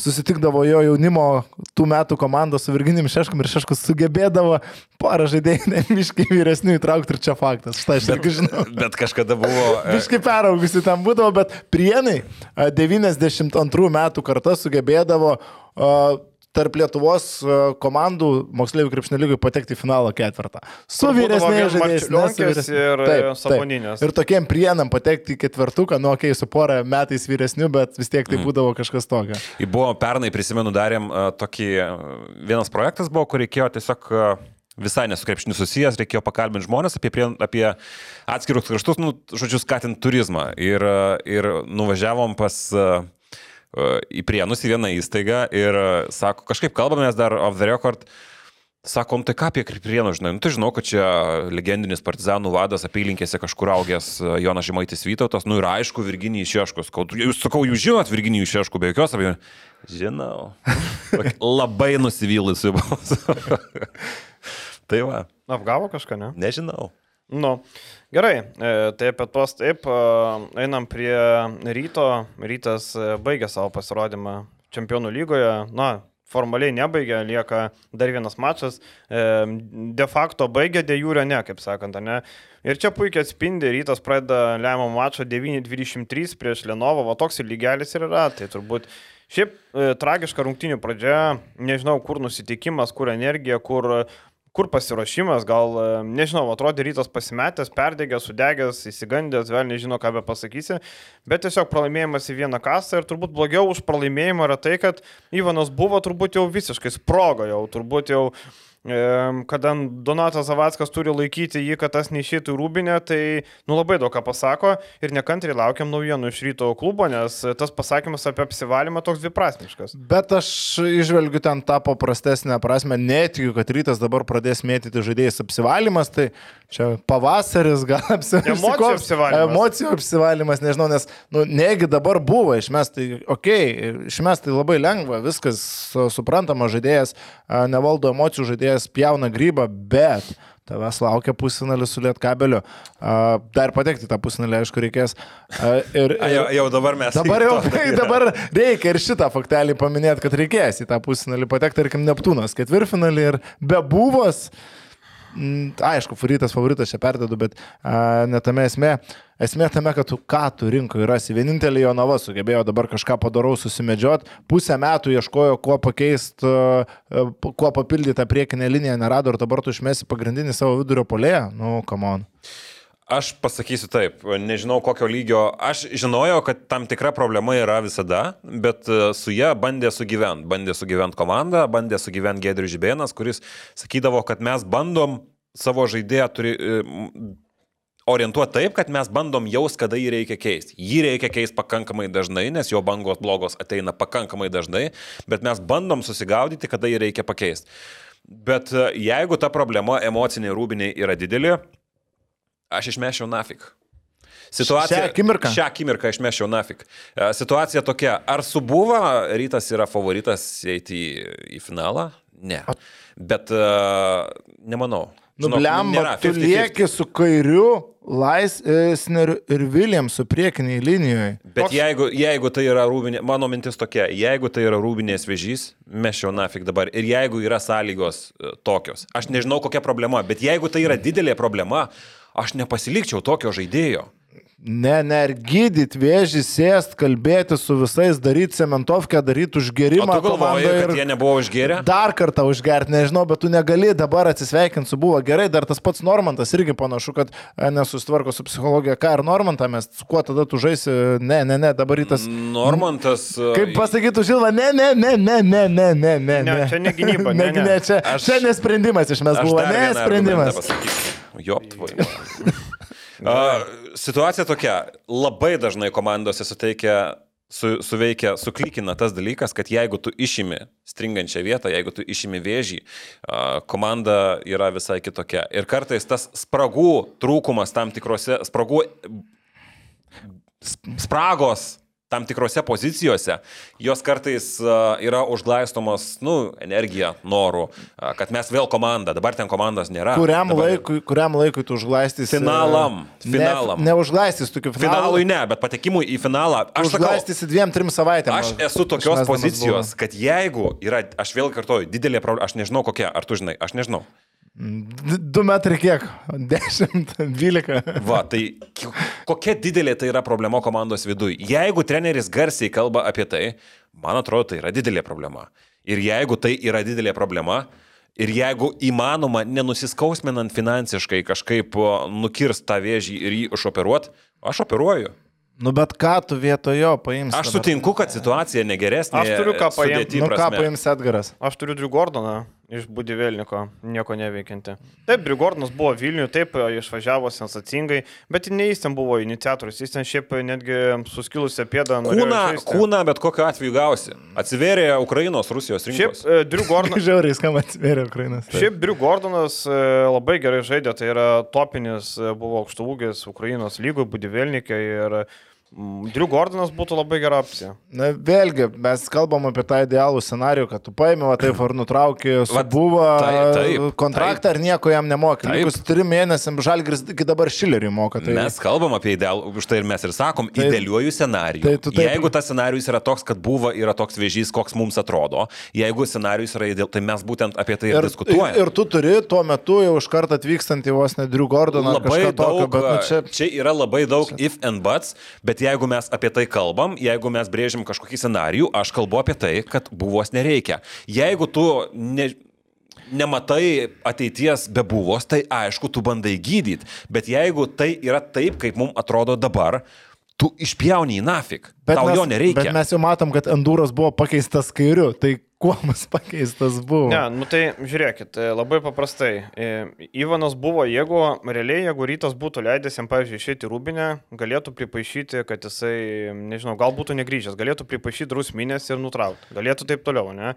susitikdavo jo jaunimo tų metų komanda su Virginim Šeškum ir Šeškus sugebėdavo porą žaidėjų miškai vyresnių įtraukti ir čia faktas. Štai aš irgi žinau. Bet kažkada buvo. Miškai peraugusi tam būdavo, bet prienai 92 metų karta sugebėdavo tarp Lietuvos komandų moksleivių krepšinio lygui patekti į finalo ketvirtą. Su vyresniais žaidėjais ir taip, Saboninės. Taip. Ir tokiem prienam patekti į ketvirtuką, nu, okei, okay, su porą metais vyresnių, bet vis tiek tai mm. būdavo kažkas tokio. Ir buvo pernai, prisimenu, darėm tokį, vienas projektas buvo, kur reikėjo tiesiog visai nesu krepšiniu susijęs, reikėjo pakalbinti žmonės apie, prie, apie atskirus kraštus, nu, žodžiu, skatinti turizmą. Ir, ir nuvažiavom pas uh, į Prienus į vieną įstaigą ir sako, kažkaip kalbamės dar off the record. Sakom, tai ką apie Kriprienų žinai? Nu, tai žinau, kad čia legendinis partizanų vadas apylinkėse kažkur augęs Jonas Žemaitis Vytautas, nu ir aišku, Virginijai Šeškus. Jūs sakau, jūs žinot Virginijų Šeškų be jokios abejonės? Žinau. Labai nusivylusi buvo. tai va. Apgavo kažką, ne? Nežinau. Nu, gerai, e, tai apie tuos taip, e, einam prie ryto. Rytas e, baigė savo pasirodymą Čempionų lygoje. Na, formaliai nebaigė, lieka dar vienas mačas. De facto baigė, de jūrio ne, kaip sakant, ne. Ir čia puikiai atspindi, rytas pradeda lemiamą mačą 9-23 prieš Lenovo, va toks ir lygelis ir yra. Tai turbūt šiaip e, tragiška rungtinių pradžia, nežinau, kur nusiteikimas, kur energija, kur kur pasiruošimas, gal, e, nežinau, atrodė rytas pasimetęs, perdegęs, sudegęs, įsigandęs, vėl nežinau, ką be pasakysi, bet tiesiog pralaimėjimas į vieną kasą ir turbūt blogiau už pralaimėjimą yra tai, kad Ivanas buvo turbūt jau visiškai sprogo, jau turbūt jau kada Donatas Zavackas turi laikyti jį, kad tas neišėtų į rūbinę, tai nu, labai daug ką pasako ir nekantriai laukiam naujienų iš ryto klubo, nes tas pasakymas apie apsivalymą toks dviprasmiškas. Bet aš išvelgiu ten tą paprastesnę prasme, netikiu, kad rytas dabar pradės mėtyti žaidėjais apsivalymas, tai čia pavasaris gal apsivalymas. Emocijų apsivalymas. Emocijų apsivalymas, nežinau, nes, nu, negi dabar buvo išmesti, okei, okay, išmesti tai labai lengva, viskas suprantama, žaidėjas nevaldo emocijų, žaidėjas žaidėjas pjauna grybą, bet tavęs laukia pusfinalis su lietkabeliu. Dar patekti tą pusfinalį, aišku, reikės. Ir, ir, jau, jau dabar mes. Dabar jau to, dabar reikia ir šitą faktelį paminėti, kad reikės į tą pusfinalį patekti, tarkim, Neptūnas ketvirtfinalį ir be buvos. Mm, aišku, favoritas, favoritas čia perdedu, bet uh, netame esmė. Esmė tame, kad tu ką tu rinkoje rasi. Vienintelė Jonava sugebėjo dabar kažką padarau susimedžiot. Pusę metų ieškojo, kuo pakeisti, kuo papildyti tą priekinę liniją, nerado ir dabar tu išmesi pagrindinį savo vidurio polėje. Nu, come on. Aš pasakysiu taip, nežinau kokio lygio, aš žinojau, kad tam tikra problema yra visada, bet su ją bandė sugyventi. Bandė sugyventi komanda, bandė sugyventi Gedrius Žibėnas, kuris sakydavo, kad mes bandom savo žaidėją turi, orientuoti taip, kad mes bandom jaus, kada jį reikia keisti. Jį reikia keisti pakankamai dažnai, nes jo bangos blogos ateina pakankamai dažnai, bet mes bandom susigaudyti, kada jį reikia pakeisti. Bet jeigu ta problema emocinė rūbiniai yra didelė, aš išmešiau nafik. Situacija, šią akimirką. Šią akimirką išmešiau nafik. E, situacija tokia, ar subuva rytas yra favoritas eiti į, į finalą? Ne. Bet uh, nemanau. Nublemba, tu lieki su kairiu, Laisneriu ir Williamsu priekiniai linijoje. Bet Toks... jeigu, jeigu tai yra rūbinė, mano mintis tokia, jeigu tai yra rūbinės vežys, mes jau nafik dabar. Ir jeigu yra sąlygos tokios, aš nežinau kokia problema, bet jeigu tai yra didelė problema, aš nepasilikčiau tokio žaidėjo. Ne, ne, ir gydyti vėžį, sėst, kalbėti su visais, daryti cementovkę, daryti O užgerimą. tu galvoji, kad jie nebuvo užgėrę? Dar kartą užgerti, nežinau, bet tu negali dabar atsisveikinti su buvo gerai, dar tas pats Normantas irgi panašu, kad e, nesusitvarko su psichologija. Ką ir Normantą mes, su kuo tada tu žaisi, ne, ne, ne, dabar rytas. Normantas. Kaip pasakytų Žilva, ne, ne, ne, ne, ne, ne, ne, ne. Ne, čia ne gynyba, ne, ne. ne čia, Aš- čia nesprendimas iš mes buvo, dar ne vieną argumentą sprendimas. pasakysiu. Jop, tvoj. A, Situacija tokia. Labai dažnai komandose suteikia, su, suveikia, suklikina tas dalykas, kad jeigu tu išimi stringančią vietą, jeigu tu išimi vėžį, komanda yra visai kitokia. Ir kartais tas spragų trūkumas tam tikrose, spragų, sp- spragos tam tikrose pozicijose, jos kartais a, yra užglaistomos, nu, energija, noru, a, kad mes vėl komanda, dabar ten komandos nėra. Kuriam Dabar- laikui, kuriam laikui tu užglaistysi? Finalam, finalam. Ne, neužglaistysi tokių finalų. Finalui ne, bet patekimui į finalą. Aš sakau, Užglaistysi dviem, trim savaitėm. Aš esu tokios pozicijos, kad jeigu yra, aš vėl kartoju, didelė problema, aš nežinau kokia, ar tu žinai, aš nežinau. D- Du metrai kiek? Dešimt, dvylika. Va, tai ki- kokia didelė tai yra problema komandos viduje. Jeigu treneris garsiai kalba apie tai, man atrodo, tai yra didelė problema. Ir jeigu tai yra didelė problema, ir jeigu įmanoma, nenusiskausminant finansiškai kažkaip nukirst tą vėžį ir jį išoperuot, aš operuoju. Nu bet ką tu vietojo paimsi? Aš sutinku, kad situacija negeresnė. Aš turiu ką paimti. Nu ką prasme. paims Edgaras? Aš turiu Drew Gordoną iš Budivėlniko, nieko neveikianti. Taip, Drew Gordonas buvo Vilniuje, taip, išvažiavo sensacingai, bet ne jis ten buvo iniciatorius, jis ten šiaip netgi suskilusią pėdą. Kūną, kūną bet kokiu atveju gausi. Atsiverė Ukrainos, Rusijos Šiaip rinkos. e, Drew Gordonas. Žiauriai skamba atsivėrė Ukrainas. taip. Šiaip e, labai gerai žaidė, tai yra topinis, e, buvo aukštūgis Ukrainos lygoje, Budivėlnikė ir mm, Drew Gordonas būtų labai gera opcija. Na vėlgi, mes kalbam apie tą idealų scenarijų, kad tu paėmė, va taip ar nutraukė, buvo taip, taip, kontraktą ir nieko jam nemokė. Taip. Likus trim mėnesiam žalgris iki dabar šileriui moka. Tai... Mes kalbam apie idealų, už tai ir mes ir sakom, Taip. idealiuoju scenariju. Tai tu taip- Jeigu tas scenarius yra toks, kad buvo, yra toks vėžys, koks mums atrodo, jeigu scenarius yra ideal, tai mes būtent apie tai ir, ir diskutuojame. ir tu turi tuo metu jau iš karto atvykstantį vos ne Drew Gordoną. ar Labai kažką daug, tokio, bet nu, čia... čia... čia yra labai daug if and buts, bet jeigu mes apie tai kalbam, jeigu mes brėžim kažkokį scenarijų, aš kalbu apie tai, kad buvos nereikia. Jeigu tu ne, nematai ateities be buvos, tai aišku, tu bandai gydyti, bet jeigu tai yra taip, kaip mums atrodo dabar, tu išpjauni į nafik. Bet Tau mes, jo nereikia. Bet mes jau matom, kad Enduras buvo pakeistas kairiu. Tai kuo mus pakeistas buvo? Ne, nu tai žiūrėkit, e, labai paprastai. E, Ivanas buvo, jeigu realiai, jeigu rytas būtų leidęs jam, pavyzdžiui, išėti rūbinę, galėtų pripaišyti, kad jisai, nežinau, gal būtų negryžęs, galėtų pripaišyti drusminės ir nutraukti. Galėtų taip toliau, ne?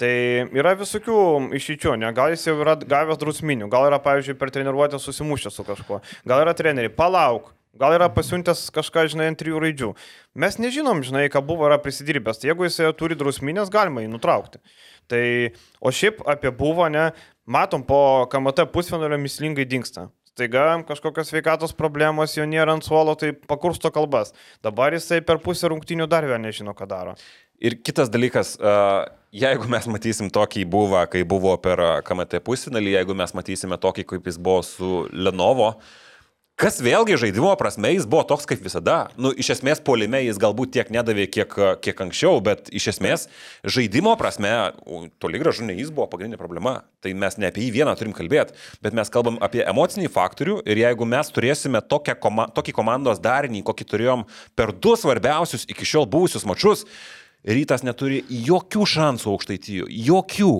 Tai yra visokių išeičių, ne? Gal jis jau yra gavęs drusminių, gal yra, pavyzdžiui, per treniruotę susimušęs su kažkuo, gal yra treneriai, palauk. Gal yra pasiuntęs kažką, žinai, ant trijų raidžių. Mes nežinom, žinai, ką buvo yra prisidirbęs. Tai jeigu jis turi drusminės, galima jį nutraukti. Tai, o šiaip apie buvo, ne, matom, po KMT pusfinalio mislingai dinksta. Staiga kažkokios sveikatos problemos, jo nėra ant suolo, tai pakursto kalbas. Dabar jisai per pusę rungtinių dar vėl nežino, ką daro. Ir kitas dalykas, jeigu mes matysim tokį buvą, kai buvo per KMT pusfinalį, jeigu mes matysime tokį, kaip jis buvo su Lenovo, kas vėlgi žaidimo prasme jis buvo toks kaip visada. Nu, iš esmės polime jis galbūt tiek nedavė, kiek, kiek anksčiau, bet iš esmės žaidimo prasme toli gražu ne jis buvo pagrindinė problema. Tai mes ne apie jį vieną turim kalbėti, bet mes kalbam apie emocinį faktorių ir jeigu mes turėsime koma, tokį komandos darinį, kokį turėjom per du svarbiausius iki šiol buvusius mačius, Rytas neturi jokių šansų aukštaityjų. Jokių.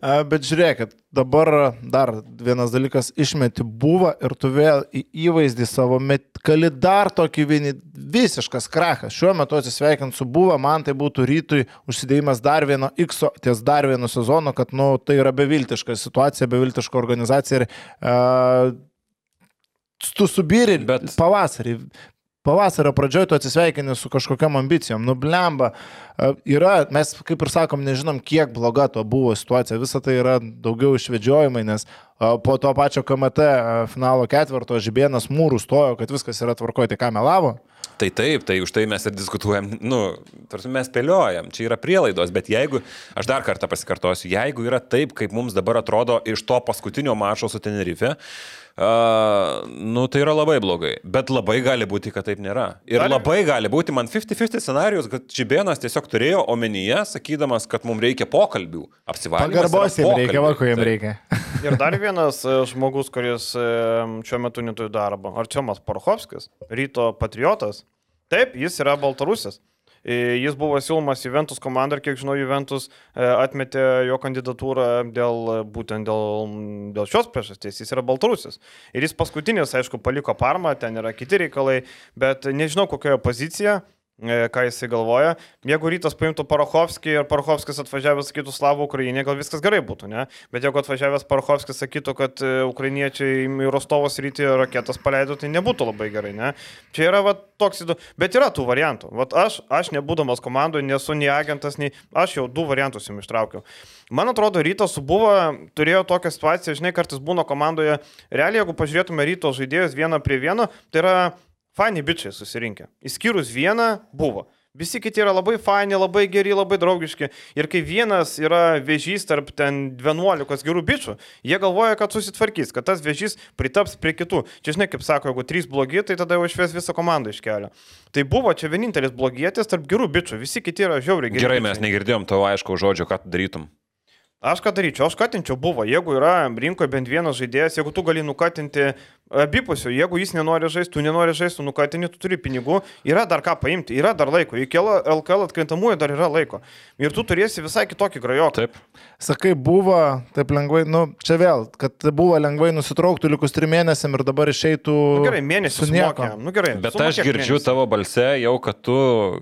A, Bet žiūrėkit, dabar dar vienas dalykas, išmeti buvo ir tu vėl į įvaizdį savo met, kali dar tokį vienį visiškas krachas. Šiuo metu atsisveikint su buvo, man tai būtų rytui užsidėjimas dar vieno X ties dar vieno sezono, kad nu, tai yra beviltiška situacija, beviltiška organizacija ir uh, tu subiri Bet- pavasarį. Pavasario pradžioje tu atsisveikini su kažkokiam ambicijom, nublemba. E, Yra, mes kaip ir sakom, nežinom, kiek bloga to buvo situacija. Visa tai yra daugiau išvedžiojimai, nes e, po to pačio KMT e, finalo ketvirto Žibėnas mūrų stojo, kad viskas yra tvarkoje, tai ką melavo. Tai taip, tai už tai mes ir diskutuojam, nu, tarsi mes spėliojam, čia yra prielaidos, bet jeigu, aš dar kartą pasikartosiu, jeigu yra taip, kaip mums dabar atrodo iš to paskutinio mačo su Tenerife, Uh, nu, tai yra labai blogai, bet labai gali būti, kad taip nėra. Ir Gali- labai gali būti, man 50-50 scenarijus, kad Čibėnas tiesiog turėjo omenyje, sakydamas, kad mums reikia pokalbių, apsivalymų. Pagarbos jiems reikia, va, ko jiems reikia. Ir dar vienas e, žmogus, kuris e, šiuo metu neturi darbo. Arčiomas Porochovskis, ryto patriotas. Taip, jis yra Baltarusis. E, Jis buvo siūlomas Juventus komandai ir kiek žinau, Juventus e, atmetė jo kandidatūrą dėl, e, būtent dėl, dėl šios priežasties. Jis yra Baltarusis. Ir jis paskutinis, aišku, paliko Parmą, ten yra kiti reikalai, bet nežinau, kokioje pozicija e, ką jisai galvoja. Jeigu rytas paimtų Parochovskį ir Parochovskis atvažiavęs sakytų Slavų Ukrainė, gal viskas gerai būtų, ne? Bet jeigu atvažiavęs Parochovskis sakytų, kad e, ukrainiečiai į Rostovos rytį raketas paleido, tai nebūtų labai gerai, ne? Čia yra va, toks įdomus, bet yra tų variantų. Vat aš, aš nebūdamas komandoje, nesu nei agentas, nei aš jau du variantus jums ištraukiau. Man atrodo, rytas buvo, turėjo tokią situaciją, žinai, kartais būna komandoje, realiai, jeigu pažiūrėtume ryto žaidėjus vieną prie vieno, tai yra Fani bičiai susirinkę. Išskyrus vieną buvo. Visi kiti yra labai faini, labai geri, labai draugiški. Ir kai vienas yra vėžys tarp ten 11 gerų bičių, jie galvoja, kad susitvarkys, kad tas vėžys pritaps prie kitų. Čia žinai, kaip sako, jeigu trys blogi, tai tada jau išves visą komandą iš kelio. Tai buvo čia vienintelis blogietis tarp gerų bičių. Visi kiti yra žiauriai geri. Gerai, bičiai. mes negirdėjom tavo aišku žodžio, ką tu darytum. Aš ką daryčiau, aš katinčiau buvo, jeigu yra rinkoje bent vienas žaidėjas, jeigu tu gali nukatinti abipusių, jeigu jis nenori žaisti, tu nenori žaisti, tu nukatini, tu turi pinigų, yra dar ką paimti, yra dar laiko, iki LKL atkrintamųjų dar yra laiko. Ir tu turėsi visai kitokį grajoką. Taip. Sakai, buvo taip lengvai, nu, čia vėl, kad buvo lengvai nusitrauktų likus trim mėnesiam ir dabar išeitų. Nu, gerai, mėnesį sumokė. Nu, gerai, Bet aš girdžiu mėnesį. tavo balse jau, kad tu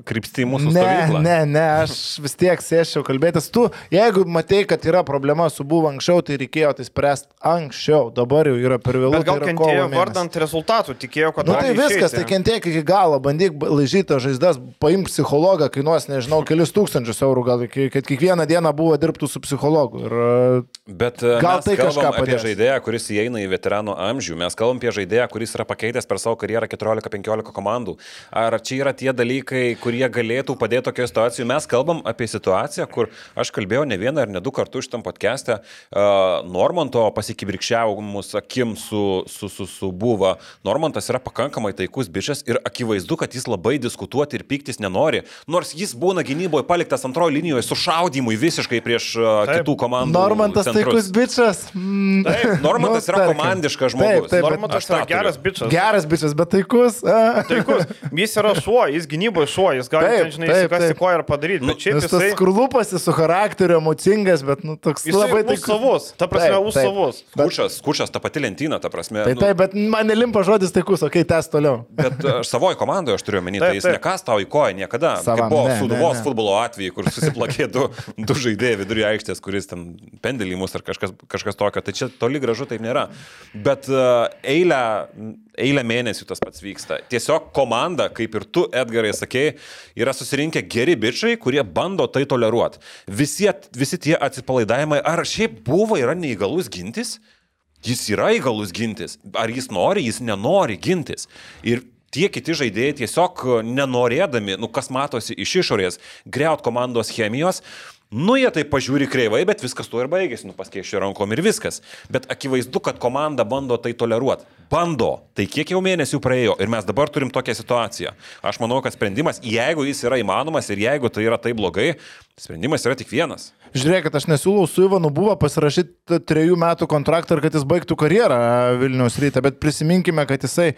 krypsti į mūsų Ne, stovyklą. ne, ne, aš vis tiek sėščiau kalbėtis. Tu, jeigu matei, kad yra problema su buvo anksčiau, tai reikėjo tai spręsti anksčiau. Dabar jau yra per vėlų. Bet gal tai kentėjo kovo mėnesis. vardant rezultatų, tikėjo, kad... Nu tai viskas, tai išeiti. kentiek iki galo, bandyk laižyti žaizdas, paimk psichologą, kainuos, nežinau, kelius tūkstančius eurų, gal, kad kiekvieną dieną buvo dirbtų su psichologu. Ir, e, Bet e, Gal mes tai kažką apie padės. žaidėją, kuris įeina į veterano amžių. Mes kalbam apie žaidėją, kuris yra pakeitęs per savo karjerą 14-15 komandų. Ar čia yra tie dalykai, kurie galėtų padėti tokioje situacijoje? Mes kalbam apie situaciją, kur aš kalbėjau ne vieną ar ne du kartus šitam podcast'e uh, Normanto pasikibirkščiavimus akim su, su, su, su buvo. Normantas yra pakankamai taikus bičias ir akivaizdu, kad jis labai diskutuoti ir pyktis nenori. Nors jis būna gynyboje paliktas antrojo linijoje su šaudimui visiškai prieš Taip. kitų komandų. Normantas centrus. taikus bičias. Mm. Taip, Normantas yra tarkim. komandiškas žmogus. Taip, taip, Normantas yra geras bičias. geras bičias, bet taikus. Taikus. Jis yra šuo, jis gynyboje šuo, jis gali, Taip, ten, žinai, taip, įsikasti taip. koją ir padaryti. Bet šiaip tas jisai... skurlupas jis su charakteriu emocingas, bet nu, toks Jisai labai už savus, ta prasme, Taip, už taip. savus. Skučas, skučas, ta pati lentyna, ta prasme. Tai nu, taip, bet man nelimpa žodis taikus, okei, okay, tęs toliau. Bet aš savoje komandoje aš turiu omeny, tai jis nekas tau į koją niekada. Savam, Kaip buvo ne, Suduvos ne, ne. futbolo atveju, kur susiplakė du, du žaidėjai vidury aikštės, kuris ten pendelį mus ar kažkas, kažkas tokio. Tai čia toli gražu taip nėra. Bet uh, eilę, eilę mėnesių tas pats vyksta. Tiesiog komanda, kaip ir tu, Edgarai, sakei, yra susirinkę geri bičiai, kurie bando tai toleruoti. Visi, visi tie atsipalaidavimai, ar šiaip buvo, yra neįgalus gintis? Jis yra įgalus gintis. Ar jis nori, jis nenori gintis. Ir tie kiti žaidėjai tiesiog nenorėdami, nu kas matosi iš išorės, greut komandos chemijos, nu jie tai pažiūri kreivai, bet viskas tuo ir baigėsi, nu paskėšio rankom ir viskas. Bet akivaizdu, kad komanda bando tai toleruoti. Bando. Tai kiek jau mėnesių praėjo ir mes dabar turim tokią situaciją. Aš manau, kad sprendimas, jeigu jis yra įmanomas ir jeigu tai yra taip blogai, sprendimas yra tik vienas. Žiūrėkit, aš nesiūlau su Ivanu buvo pasirašyti trejų metų kontraktą ir kad jis baigtų karjerą Vilniaus ryte, bet prisiminkime, kad jisai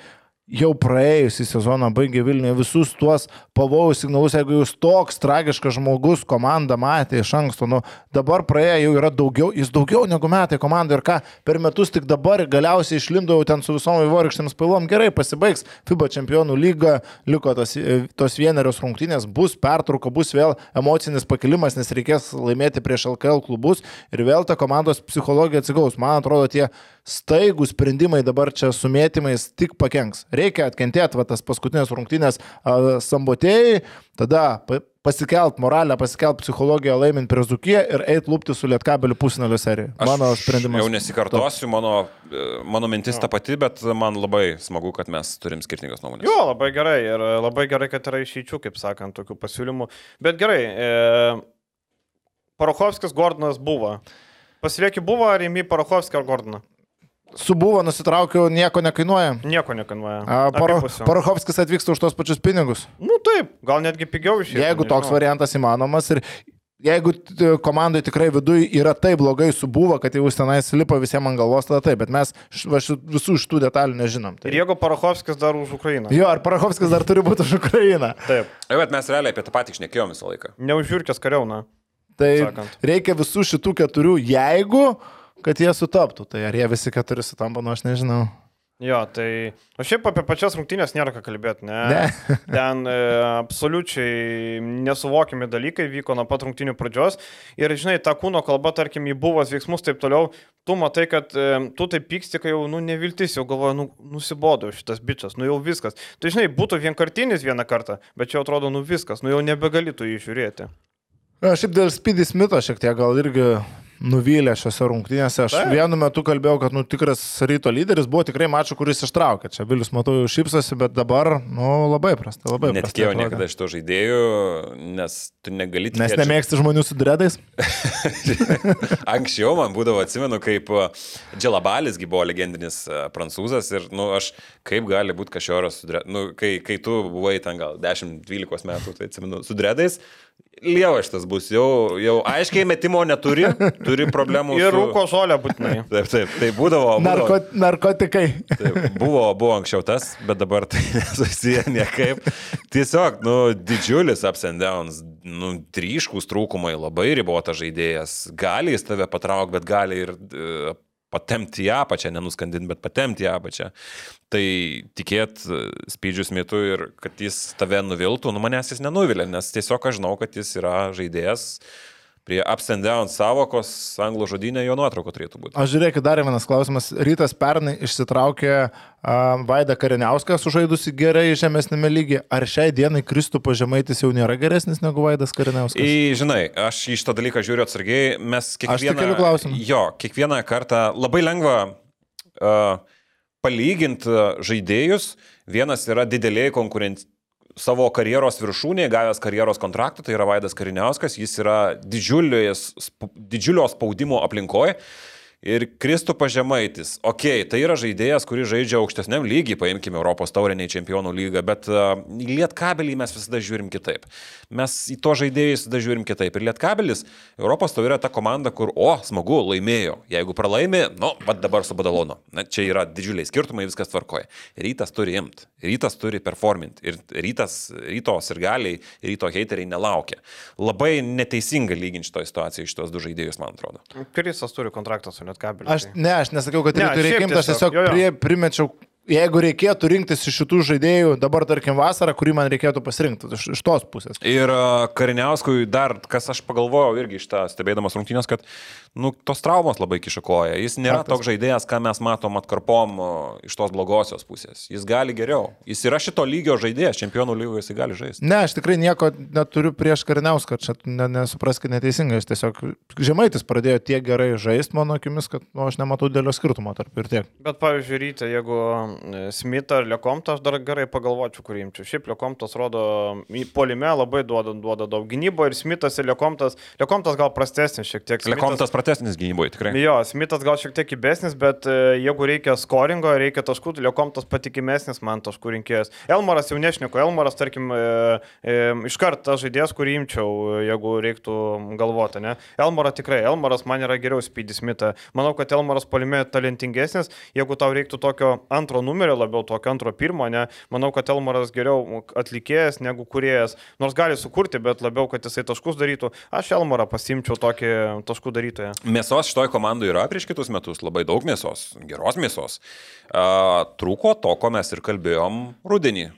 jau praėjusį sezoną baigė Vilniuje visus tuos pavojų signalus, jeigu jūs toks tragiškas žmogus komanda matė iš anksto, nu dabar praėjo jau yra daugiau, jis daugiau negu metai komanda ir ką, per metus tik dabar galiausiai išlindo jau ten su visom įvorykštėms pailom, gerai pasibaigs FIBA čempionų lyga, liko tos, tos vienerios rungtynės, bus pertrauka, bus vėl emocinis pakilimas, nes reikės laimėti prieš LKL klubus ir vėl ta komandos psichologija atsigaus. Man atrodo, tie staigų sprendimai dabar čia su mėtymais tik pakenks. Reikia atkentėti va, tas paskutinės rungtynės a, sambotėjai, tada pa, pasikelt moralę, pasikelt psichologiją laimint prie Zukiją ir eit lūpti su Lietkabeliu pusinalio serijoje. Mano sprendimas. Jau nesikartosiu, mano, e, mano mintis ta pati, bet man labai smagu, kad mes turim skirtingas nuomonės. Jo, labai gerai ir labai gerai, kad yra išeičių, kaip sakant, tokių pasiūlymų. Bet gerai, e, Parochovskis Gordonas buvo. Pasilieki buvo ar įmi Parochovskį ar Gordoną? Subuvo nusitraukiau, nieko nekainuoja. Nieko nekainuoja. A, Paro. Parochovskis atvyksta už tos pačius pinigus. Nu taip, gal netgi pigiau iš Jeigu toks variantas įmanomas ir jeigu komandai tikrai viduje yra taip blogai subuvo, kad jau tenais lipa visiems ant galvos, tada taip, bet mes va, visų šitų detalių nežinom. Tai. Ir jeigu Parachovskis dar už Ukrainą. Jo, ar Parochovskis dar turi būti už Ukrainą. Taip. Ai, Bet mes realiai apie tą patį šnekėjom visą laiką. Neužjurkės kariauna. Tai Sakant. reikia visų šitų keturių, jeigu, kad jie sutaptų. Tai ar jie visi keturi sutampa, nu aš nežinau. Jo, tai... O šiaip apie pačias rungtynės nėra ką kalbėti, ne? Ne. Ten e, absoliučiai nesuvokiami dalykai vyko nuo pat rungtynių pradžios. Ir, žinai, ta kūno kalba, tarkim, į buvos veiksmus taip toliau, tu matai, kad e, tu taip pyksti, kai jau, nu, neviltis, jau galvoju, nu, nusibodo šitas bičias, nu jau viskas. Tai, žinai, būtų vienkartinis vieną kartą, bet čia atrodo, nu viskas, nu jau nebegali tu jį žiūrėti. Aš šiaip dėl Speedy Smito šiek tiek gal irgi nuvylė šiose rungtynėse. Aš Taip. vienu metu kalbėjau, kad nu, tikras ryto lyderis buvo tikrai mačo, kuris ištraukė. Čia Vilius, matau, jau šypsosi, bet dabar nu, labai prasta, labai. Netikėjau niekada šito žaidėjų, nes tu negali Nes tikėti. nemėgsti žmonių su dredais. Anksčiau man būdavo, atsimenu, kaip uh, Dželabalis gi buvo legendinis uh, prancūzas ir, nu, aš kaip gali būti kažioras, nu, kai, kai tu buvai ten gal 10-12 metų, tai atsimenu, su dredais. Lieva šitas bus, jau, jau aiškiai metimo neturi, turi problemų. Ir su... rūko žolę būtinai. Taip, taip, tai būdavo. būdavo Narko, narkotikai. Taip, buvo, buvo anksčiau tas, bet dabar tai nesusiję niekaip. Tiesiog, nu, didžiulis ups and downs, nu, ryškus trūkumai, labai ribotas žaidėjas. Gali jis tave patraukti, bet gali ir e, patemti į apačią, nenuskandinti, bet patemti į apačią. Tai tikėt e, spydžius metu ir kad jis tave nuviltų, nu manęs jis nenuvilė, nes tiesiog aš žinau, kad jis yra žaidėjas. Prie ups and downs savokos anglų žodinė jo nuotrauko turėtų būti. Aš žiūrėkit, dar vienas klausimas. Rytas pernai išsitraukė uh, Vaidą Kariniauską, sužaidusi gerai žemesnėme lygyje. Ar šiai dienai Kristupo Žemaitis jau nėra geresnis negu Vaidas Kariniauskas? Į, žinai, aš į šitą dalyką žiūriu atsargiai, mes kiekvieną... Jo, kiekvieną kartą labai lengva uh, palyginti žaidėjus. Vienas yra didelėje konkurencijos savo karjeros viršūnėje, gavęs karjeros kontraktą, tai yra Vaidas Kariniauskas, jis yra didžiulio spaudimo aplinkoje. Ir Kristupas Žemaitis, okay, tai yra žaidėjas, kuris žaidžia aukštesniam lygiai, paimkime Europos tauriniai čempionų lygą, bet uh, Lietkabelį mes visada žiūrim kitaip. Mes į to žaidėjus visada žiūrim kitaip. Ir Lietkabelis, Europos taurė yra ta komanda, kur, o, smagu, laimėjo. Jeigu pralaimi, nu, vad dabar su Badalonu. Na, čia yra didžiuliai skirtumai, viskas tvarkoja. Rytas turi imt, rytas turi performint. Ir rytas, rytos ir galiai, ryto heiteriai nelaukia. Labai neteisinga lyginti šitoje situacijoje šitos du žaidėjus, man atrodo. Krisas turi kontraktą su Lietkabeliu. Aš, ne, aš nesakiau, kad Ne, reikia imti, aš tiesiog, jo, jo. prie, primečiau, jeigu reikėtų rinktis iš šitų žaidėjų, dabar tarkim vasarą, kurį man reikėtų pasirinkti, iš, iš tos pusės. Ir Kariniauskui dar, kas aš pagalvojau irgi iš tą stebėdamas rungtynės, kad, nu, tos traumos labai kišakoja. Jis nėra Faktas. toks žaidėjas, ką mes matom atkarpom iš tos blogosios pusės. Jis gali geriau. Jis yra šito lygio žaidėjas, čempionų lygoje jis gali žaisti. Ne, aš tikrai nieko neturiu prieš Kariniauską, čia ne, nesupraskite neteisingai, aš tiesiog žemaitis pradėjo tiek gerai žaisti mano akimis, kad nu, aš nematau dėlio skirtumo tarp ir tiek. Bet, pavyzdžiui, ryte, jeigu e, Smith ar Lekomtas, aš dar gerai pagalvočiau, kurį imčiau. Šiaip Lekomtas rodo, į polime labai duoda, duoda daug gynybo ir Smithas ir Lekomtas. Lekomtas gal prastesnis šiek tiek. Smithas- Lekomtas pratesnis gynyboje, tikrai. Jo, Smithas gal šiek tiek įbesnis, bet e, jeigu reikia skoringo, reikia taškų, tai Lekomtas patikimesnis man taškų rinkėjas. Elmaras jau nešneko, Elmaras, tarkim, e, e, iškart tas žaidėjas, kurį imčiau, e, jeigu reiktų galvoti, ne? Elmarą tikrai, Elmaras man yra geriau Speedy Smithą. Manau, kad Elmaras polime talentingesnis, jeigu tau reiktų tokio antro numerio, labiau tokio antro pirmo, ne? Manau, kad Elmaras geriau atlikėjas negu kuriejas. Nors gali sukurti, bet labiau, kad jisai taškus darytų. Aš Elmarą pasimčiau tokį taškų darytoją. Mėsos šitoje komandoje yra prieš kitus metus labai daug mėsos, geros mėsos. Trūko to, ko mes ir kalbėjom rudenį.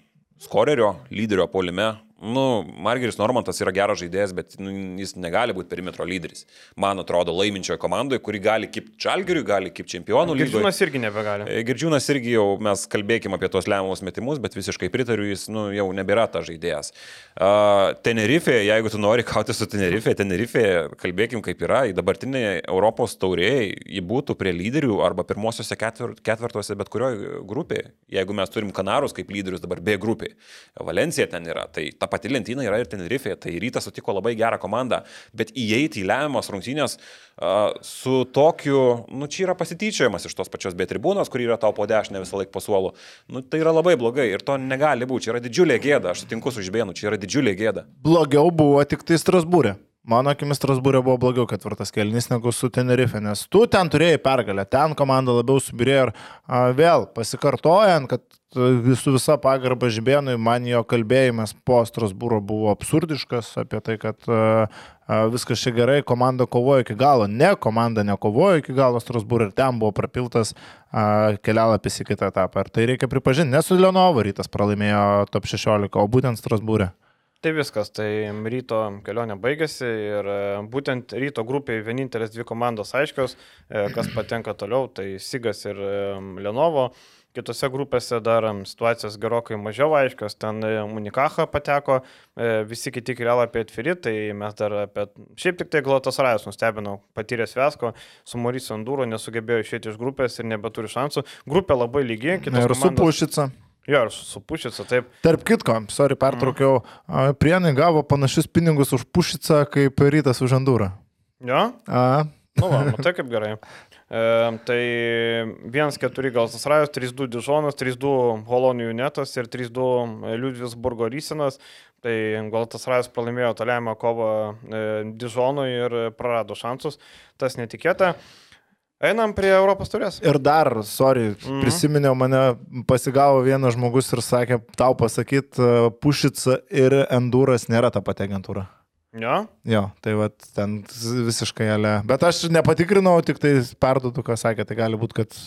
Skorerio, lyderio polime. Nu, Margeris Normantas yra geras žaidėjas, bet nu, jis negali būti perimetro lyderis. Man atrodo, laiminčioje komandoje, kuri gali kaip Čalgeriui, gali kaip čempionų lygoje. Girdžiūnas irgi nebegali. E, Girdžiūnas irgi jau mes kalbėkime apie tos lemiamus metimus, bet visiškai pritariu, jis nu, jau nebėra ta žaidėjas. Uh, Tenerife, jeigu tu nori kauti su Tenerife, Tenerife, kalbėkim kaip yra, į dabartinį Europos taurėjai, jį būtų prie lyderių arba pirmosiose ketver, ketvertuose bet kurioje grupėje. Jeigu mes turim Kanarus kaip lyderius dabar B grupėje, Valencija ten yra, tai ta ta pati lentyna yra ir Tenerife, tai rytas sutiko labai gerą komandą, bet įeiti į lemiamas rungtynės uh, su tokiu, nu čia yra pasityčiojimas iš tos pačios B tribūnos, kur yra tau po dešinę visą laiką pasuolų, nu tai yra labai blogai ir to negali būti, čia yra didžiulė gėda, aš sutinku su Žibėnu, čia yra didžiulė gėda. Blogiau buvo tik tai Strasbūrė. Mano akimis Strasbūrė buvo blogiau ketvirtas kelnys negu su Tenerife, nes tu ten turėjai pergalę, ten komanda labiau subirėjo ir a, vėl pasikartojant, kad visų visa pagarba Žibėnui, man jo kalbėjimas po Strasbūro buvo absurdiškas apie tai, kad a, a, viskas čia gerai, komanda kovojo iki galo. Ne, komanda nekovojo iki galo Strasbūro ir ten buvo prapiltas a, kelialapis į kitą etapą. Ir tai reikia pripažinti, ne su Leonovo rytas pralaimėjo top 16, o būtent Strasbūrė. Tai viskas, tai ryto kelionė baigėsi ir e, būtent ryto grupėje vienintelės dvi komandos aiškios, e, kas patenka toliau, tai Sigas ir e, Lenovo. Kitose grupėse dar situacijos gerokai mažiau aiškios, ten Unikaha pateko, visi kiti kelialapį atviri, tai mes dar apie... Šiaip tik tai Glotas Rajas nustebino, patyręs Vesko, su Mauricio Andūro nesugebėjo išėti iš grupės ir nebeturi šansų. Grupė labai lygi, kitos. Ir komandos... su Pušica. Jo, ir su Pušica, taip. Tarp kitko, sorry, pertraukiau, mm. Prienai gavo panašius pinigus už Pušicą kaip rytas už Andūrą. Jo? A. Nu, va, matai kaip gerai. E, tai 1-4 Galsas Rajos, 3-2 Dižonas, 3-2 Holonijų Netas ir 3-2 Liudvisburgo Rysinas. Tai Galtas Rajas pralaimėjo toliamą kovą e, Dižonui ir prarado šansus. Tas netikėta. E, Einam prie Europos turės. Ir dar, sorry, mhm. prisiminiau, mane pasigavo vienas žmogus ir sakė, tau pasakyt, e, Pušica ir Enduras nėra ta pati agentūra. Jo? Jo, tai va ten visiškai ale. Bet aš nepatikrinau, tik tai perduodu, ką sakė, tai gali būti, kad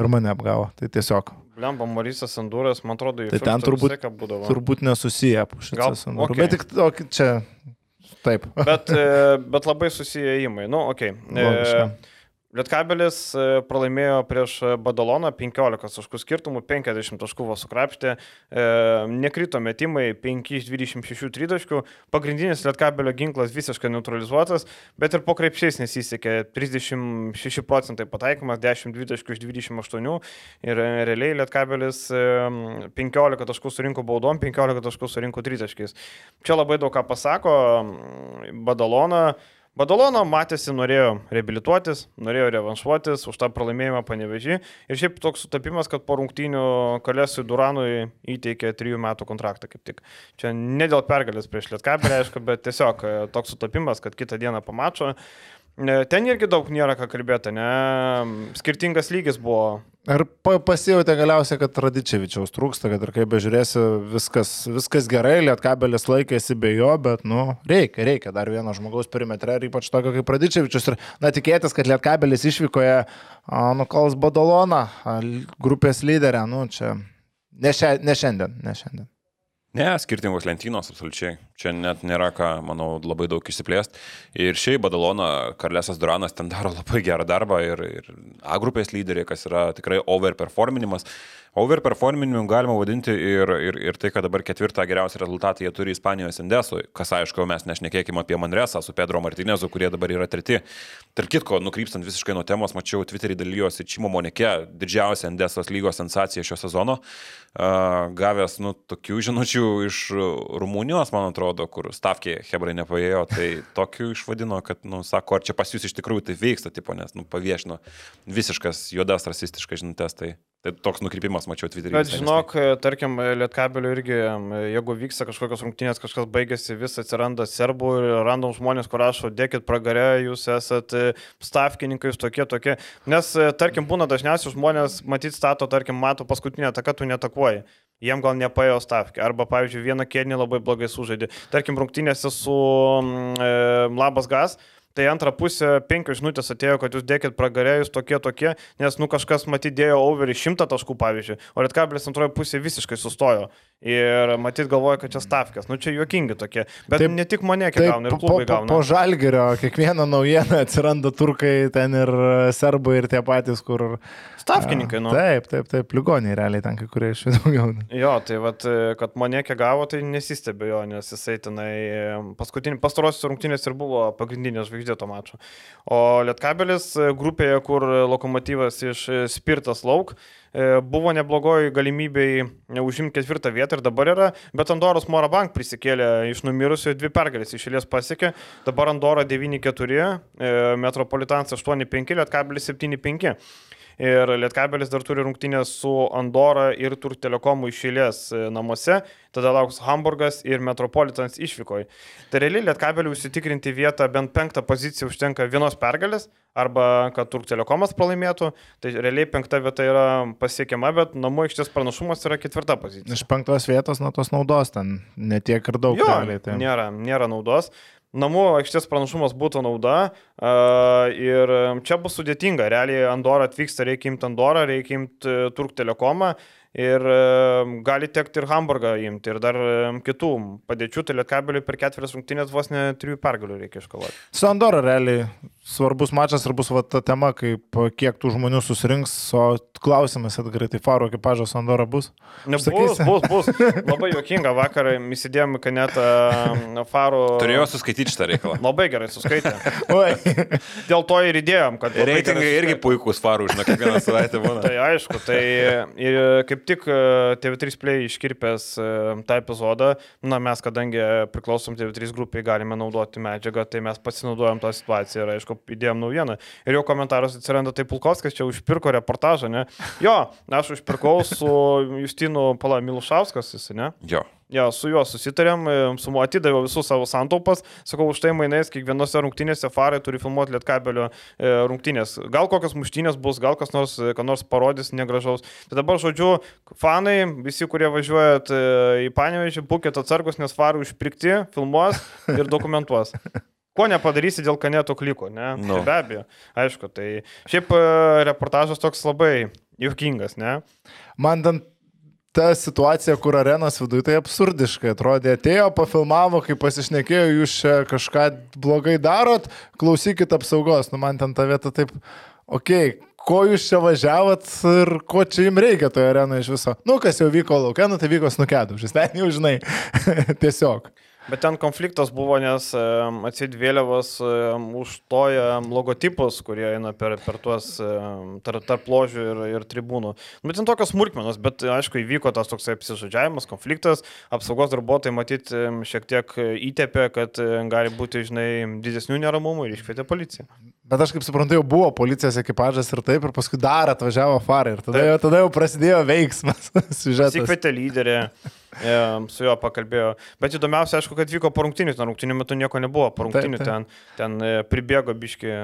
ir mane apgavo. Tai tiesiog. Lemba Marysas Enduras, man atrodo, tai ten turbūt, turbūt nesusiję Pušicas Enduras. Okay. Bet tik o, čia, taip. Bet, e, bet labai susiję įmai. Nu, okei. Okay. E, Lietkabelis e, pralaimėjo prieš Badaloną 15 taškų skirtumų, 50 taškų vos sukrapštė, e, nekrito metimai 5 iš 26 tritaškų, pagrindinis Lietkabelio ginklas visiškai neutralizuotas, bet ir po krepšiais nesisekė 36 procentai pataikymas, 10 taškų iš 28 ir realiai Lietkabelis 15 e, taškų surinko baudom, 15 taškų surinko tritaškiais. Čia labai daug ką pasako Badalona. Badalono matėsi, norėjo reabilituotis, norėjo revanšuotis už tą pralaimėjimą panevežį. Ir šiaip toks sutapimas, kad po rungtynių Kalėsui Duranui įteikė trijų metų kontraktą kaip tik. Čia ne dėl pergalės prieš Lietkabelį, aišku, bet tiesiog e, toks sutapimas, kad kitą dieną pamačo. E, ten irgi daug nėra ką kalbėti, ne? Skirtingas lygis buvo Ar pasijutė galiausiai, kad Radičevičiaus trūksta, kad ir kaip bežiūrėsi, viskas, viskas gerai, lietkabelis laikėsi be jo, bet, nu, reikia, reikia dar vieno žmogaus perimetre ir ypač tokio kaip Radičevičius. Ir, na, tikėtis, kad lietkabelis išvykoje nukols Badaloną, grupės lyderę, nu, čia ne, šia, ne šiandien, ne šiandien. Ne, skirtingos lentynos, absoliučiai. Čia net nėra ką, manau, labai daug išsiplėst. Ir šiaip Badalona, Karlesas Duranas ten daro labai gerą darbą ir, ir A grupės lyderiai, kas yra tikrai overperforminimas. Overperforminimu galima vadinti ir, ir, ir tai, kad dabar ketvirtą geriausią rezultatą jie turi Ispanijos Indesui, kas aišku, mes nešnekėkime apie Manresą su Pedro Martinezu, kurie dabar yra treti. Tark kitko, nukrypstant visiškai nuo temos, mačiau Twitterį dalyjosi Čimo Monike, didžiausia Indesos lygos sensacija šio sezono, gavęs, nu, tokių žinučių iš Rumunijos, man atrodo, kur Stavkė Hebrai nepaėjo, tai tokių išvadino, kad, nu, sako, ar čia pas jūs iš tikrųjų tai vyksta, tipo, nes, nu, paviešino visiškas juodas rasistiškas žinutės, tai Tai toks nukrypimas mačiau Twitter'e. Bet žinok, tarkim, Lietkabelio irgi, jeigu vyksta kažkokios rungtynės, kažkas baigėsi, vis atsiranda serbų ir random žmonės, kur rašo, dėkit pragarę, jūs esate stavkininkai, jūs tokie, tokie. Nes, tarkim, būna dažniausiai žmonės, matyt, stato, tarkim, mato paskutinę taką, tu netakuoji. Jiem gal nepaėjo stavkė. Arba, pavyzdžiui, vieną kėdinį labai blogai sužaidė. Tarkim, rungtynėse su mm, e, Labas Gas Tai antrą pusę penkios žinutės atėjo, kad jūs dėkit pragarėjus tokie tokie, nes nu kažkas matydėjo overį šimtą taškų pavyzdžiui, o Lietkabilis antroje pusėje visiškai sustojo. Ir matyt galvoja, kad čia stavkės. Nu čia juokingi tokie. Bet taip, ne tik mane kiek gauna, ir klubai gauna. Po, po žalgerio kiekvieną naujieną atsiranda turkai, ten ir serbai, ir tie patys, kur... Stavkininkai, nu. Taip, taip, taip, ligoniai realiai ten kai kurie iš jų daugiau. Jo, tai vad, kad mane kiek gavo, tai nesistebė jo, nes jisai tenai paskutinį pastarosius rungtynės ir buvo pagrindinės žvaigždės žvaigždė to mačo. O Lietkabelis e, grupėje, kur lokomotyvas iš e, Spirtas lauk, e, buvo neblogoji galimybė užimti ketvirtą vietą. ir dabar yra, bet Andoros Morabank prisikėlė iš numirusių dvi pergalės išėlės pasiekė, dabar Andora 9-4, Metropolitans 8-5, Lietkabelis 7-5. Ir Lietkabelis dar turi rungtynės su Andora ir Turk Telekomu išėlės e, namuose, tada lauks Hamburgas ir Metropolitans išvykoje. Tai realiai Lietkabeliui užsitikrinti vietą bent penktą poziciją užtenka vienos pergalės, arba kad Turk Telekomas pralaimėtų, tai realiai penkta vieta yra pasiekiama, bet namų aikštės pranašumas yra ketvirta pozicija. Iš penktos vietos nuo tos naudos ten netiek ir daug. Jo, realiai, tai. nėra, nėra naudos namų aikštės pranašumas būtų nauda ir čia bus sudėtinga. Realiai Andorą atvyksta, reikia imti Andorą, reikia imti e, Turk Telekomą ir gali tekti ir Hamburgą imti ir dar kitų padėčių, tai Lietkabeliui per ketverias rungtynės vos ne trijų pergalių reikia iškovoti. Su Andorą realiai svarbus mačas ir bus va, ta tema, kaip kiek tų žmonių susirinks, o klausimas, kad greitai faro ekipažas Andorą bus. Ne, bus, bus, bus. Labai juokinga vakar, įsidėjom, kad net uh, faro. Turėjau suskaityti šitą reikalą. Labai gerai suskaitė. Dėl to ir įdėjom, kad... Reitingai irgi puikūs farų, žinok, kiekvieną savaitę būna. tai aišku, tai ir kaip tik TV3 Play iškirpęs tą epizodą, na mes, kadangi priklausom TV3 grupiai, galime naudoti medžiagą, tai mes pasinaudojom tą situaciją ir aišku, įdėjom naujieną. Ir jo komentaras atsiranda, tai Pulkovskas čia užpirko reportažą, ne? Jo, aš užpirkau su Justinu Pala Milušauskas, jis, ne? Jo. Ja, su juo susitarėm, e, su mu atidaviau visus savo santaupas, sakau, už tai mainais kiekvienose rungtynėse farai turi filmuoti lietkabelio e, rungtynės. Gal kokios muštynės bus, gal kas nors, ką nors parodys negražaus. Tai dabar, žodžiu, fanai, visi, kurie važiuojat e, į Panevežį, būkite atsargus, nes farai užpirkti, filmuos ir dokumentuos. Ko nepadarysi dėl kaneto kliko, ne? No. Tai nu. be abejo, aišku, tai šiaip e, reportažas toks labai juokingas, ne? Man ten ta situacija, kur arenos viduje tai absurdiškai atrodė. Atėjo, pafilmavo, kai pasišnekėjo, jūs čia kažką blogai darot, klausykit apsaugos. Nu, man ten ta vieta taip, okei, okay, ko jūs čia važiavot ir ko čia jums reikia toje arenoje iš viso. Nu, kas jau vyko laukia, nu tai vyko snukėdužis, ten jau žinai, tiesiog. Bet ten konfliktas buvo, nes atsid vėliavos užtoja logotipus, kurie eina per, per tuos tarp, tarp ložių ir, ir tribūnų. Bet nu, ten tokios smulkmenos, bet aišku įvyko tas toks apsižodžiavimas, konfliktas, apsaugos darbuotojai matyti šiek tiek įtepė, kad gali būti, žinai, didesnių neramumų ir iškvietė policiją. Bet aš kaip suprantu, jau buvo policijos ekipažas ir taip, ir paskui dar atvažiavo farai ir tada, jau, tada jau prasidėjo veiksmas. Įkvietė lyderį su juo pakalbėjo. Bet įdomiausia, aišku, kad vyko porungtinių, ten rungtinių metu nieko nebuvo, porungtinių ten, ten e, pribėgo biški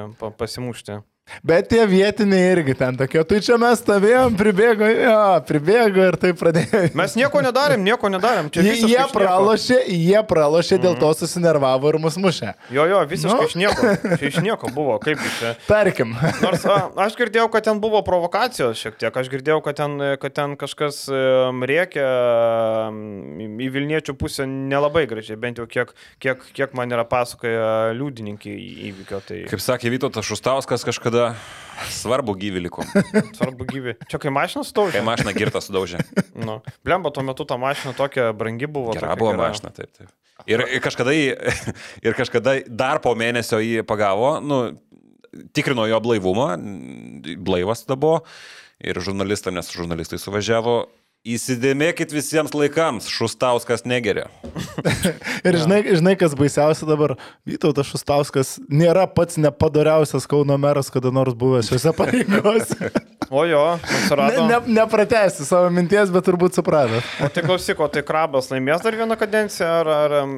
pasimušti. Bet tie vietiniai irgi ten tokie, tai čia mes stovėjom, pribėgo, jo, pribėgo ir tai pradėjo. Mes nieko nedarėm, nieko nedarėm. Jie, jie pralošė, jie pralošė, dėl to mhm. susinervavo ir mus mušė. Jo, jo, visiškai nu? iš nieko. Čia iš nieko buvo, kaip čia. Tarkim. Nors a, aš girdėjau, kad ten buvo provokacijos šiek tiek, aš girdėjau, kad ten, kad ten kažkas rėkia į Vilniečių pusę nelabai gražiai, bent jau kiek, kiek, kiek man yra pasakoja liudininkai įvykio. Tai... Kaip sakė Vytautas Šustauskas kažkada tada svarbu gyvį liko. svarbu gyvį. Čia kai mašina sudaužė. Kai mašina girtą sudaužė. nu, Blemba, tuo metu ta mašina tokia brangi buvo. Gera buvo gera. mašina, taip, taip. Ir, ir, kažkada jį, ir kažkada dar po mėnesio jį pagavo, nu, tikrino jo blaivumą, blaivas tada buvo, ir žurnalistam, nes žurnalistai suvažiavo, Įsidėmėkit visiems laikams, Šustauskas negeria. ir žinai, žinai, kas baisiausia dabar, Vytautas Šustauskas nėra pats nepadariausias Kauno meras, kada nors buvęs šiuose pareigose. o jo, atsirado. Ne, ne, nepratesti savo minties, bet turbūt supratot. o tai klausyk, o tai krabas laimės dar vieną kadenciją ar... ar um...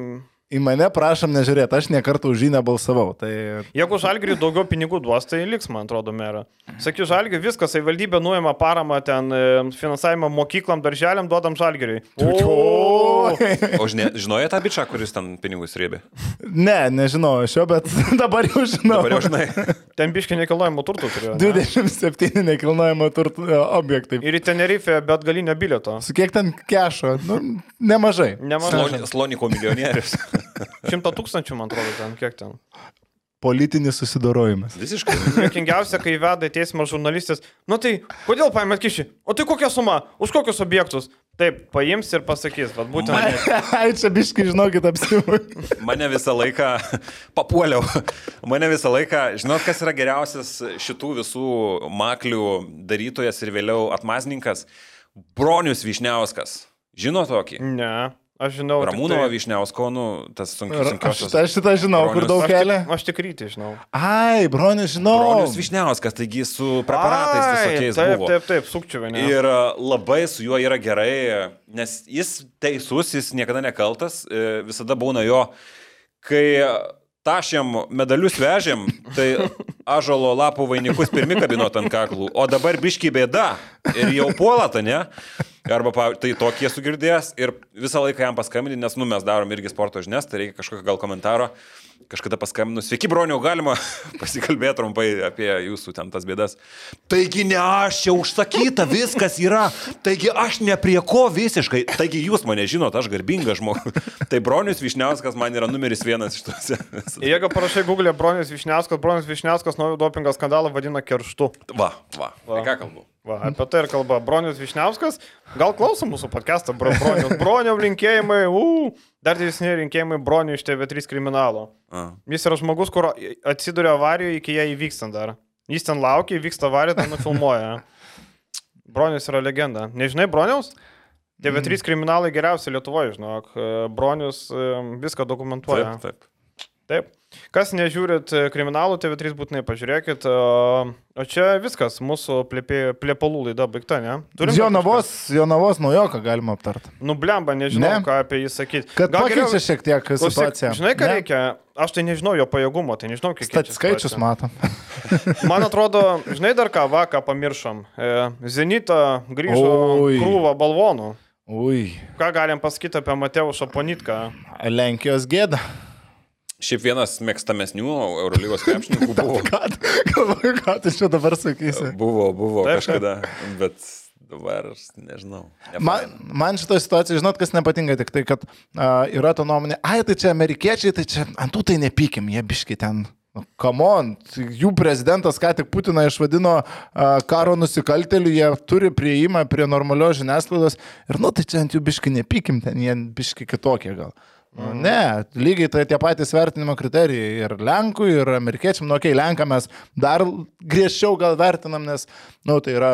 Į mane prašom nežiūrėti, aš nekartą už jį nebalsavau. Tai... Jeigu žalgiriui daugiau pinigų duos, tai liks, man atrodo, merą. Sakyk, žalgiriui viskas, savivaldybė nuima paramą ten e, finansavimą mokyklam, darželiam, duodam žalgiriui. O, o žinojai tą bičią, kuris ten pinigus rėbė? Ne, nežinau šio, bet dabar jau žinau. Dabar jau žinai. Ten biškai nekilnojamo turto turėjo. 27 nekilnojamo turto e, objektai. Ir į Tenerifę bet galinio bilieto. Su kiek ten kešo? Nu, nemažai. Nemažai. Sloniko milijonierius. Šimto tūkstančių, man atrodo, ten kiek ten. Politinis susidorojimas. Visiškai. Jokingiausia, kai veda į teismą žurnalistas. Nu tai, kodėl paėmėt kišį? O tai kokia suma? Už kokius objektus? Taip, paims ir pasakys, vad būtent. Ai, čia biškai, žinokit, apsimui. Mane visą laiką papuoliau. Mane visą laiką, žinot, kas yra geriausias šitų visų maklių darytojas ir vėliau atmazninkas? Bronius Višniauskas. Žino tokį? Ne. Aš žinau. Ramūno tai- Višniausko, nu, tas sunkius Aš sunkiausias. šitą, žinau, kur Bronius. daug Aš kelia. tik, aš tik rytį žinau. Ai, bronius, žinau. Bronius Višniauskas, taigi su preparatais Ai, visokiais taip, buvo. Taip, taip, sukčiuvinė. Ir e, labai su juo yra gerai, nes jis teisus, jis niekada nekaltas, e, visada būna jo, kai tašėm medalius vežėm, tai ažalo lapų vainikus pirmi kabinot ant kaklų, o dabar biški bėda ir jau puolata, ne? Arba tai tokie sugirdėjęs ir visą laiką jam paskambinti, nes nu, mes darom irgi sporto žinias, tai reikia kažkokio gal komentaro. Kažkada paskambinu, sveiki broniau, galima pasikalbėti trumpai apie jūsų ten tas bėdas. Taigi ne aš čia užsakyta, viskas yra. Taigi aš ne prie ko visiškai. Taigi jūs mane žinot, aš garbingas žmogus. Tai bronius Višniauskas man yra numeris vienas iš tuose. Jeigu parašai Google Bronius Višniauskas, Bronius Višniauskas naujo dopingo skandalą vadina kerštu. Va, va. va. Tai ką kalbu? Va, apie tai ir kalba Bronius Višniauskas. Gal klausom mūsų podcastą, bro, Bronius. Bronio linkėjimai, u, dar didesni rinkėjimai Bronio iš TV3 kriminalo. A. Jis yra žmogus, kur atsiduria avarijoje iki ją įvykstant dar. Jis ten laukia, įvyksta avarija, ten nufilmuoja. Bronius yra legenda. Nežinai Broniaus? TV3 kriminalai geriausi Lietuvoje, žinok. Bronius e, viską dokumentuoja. Taip, taip. Taip. Kas nežiūrit e, kriminalų, TV3 būtinai pažiūrėkit. O o čia viskas, mūsų plėpalų laida baigta, ne? dar Jonavos, Jonavos naujoką galima aptarti. kažką? Nublemba, nežinau, Ne? ką apie jį sakyti. Kad pakeičia šiek tiek situaciją. Žinai, ką Ne? reikia? Aš tai nežinau jo pajėgumo, tai nežinau, kiek Stat skaičius matom. Man atrodo, žinai dar ką, vaką pamiršom. E, Zenita grįžo Oi. krūvą balvonų. Ui, Ką galim pasakyti apie Mateušą Ponitką? Lenkijos gėda. Šiaip vienas mėgstamesnių Eurolygos krepšininkų buvo. Ką, ką tu čia dabar sakysi? Buvo, buvo Taip, kažkada, bet dabar aš nežinau. Man, man šitoje situacijoje, žinot, kas nepatinka, tik tai, kad uh, yra to nuomonė, ai, tai čia amerikiečiai, tai čia ant tų tai nepykim, jie biški ten. Kamon, jų prezidentas ką tik Putiną išvadino uh, karo nusikalteliu, jie turi prieimą prie normalios žiniasklaidos ir, nu, tai čia ant jų biški nepykim, ten jie biški kitokie gal. Nu, ne, lygiai tai tie patys vertinimo kriterijai ir Lenkų, ir amerikiečiam, nu, okei, okay, Lenką mes dar griežčiau gal vertinam, nes, nu, tai yra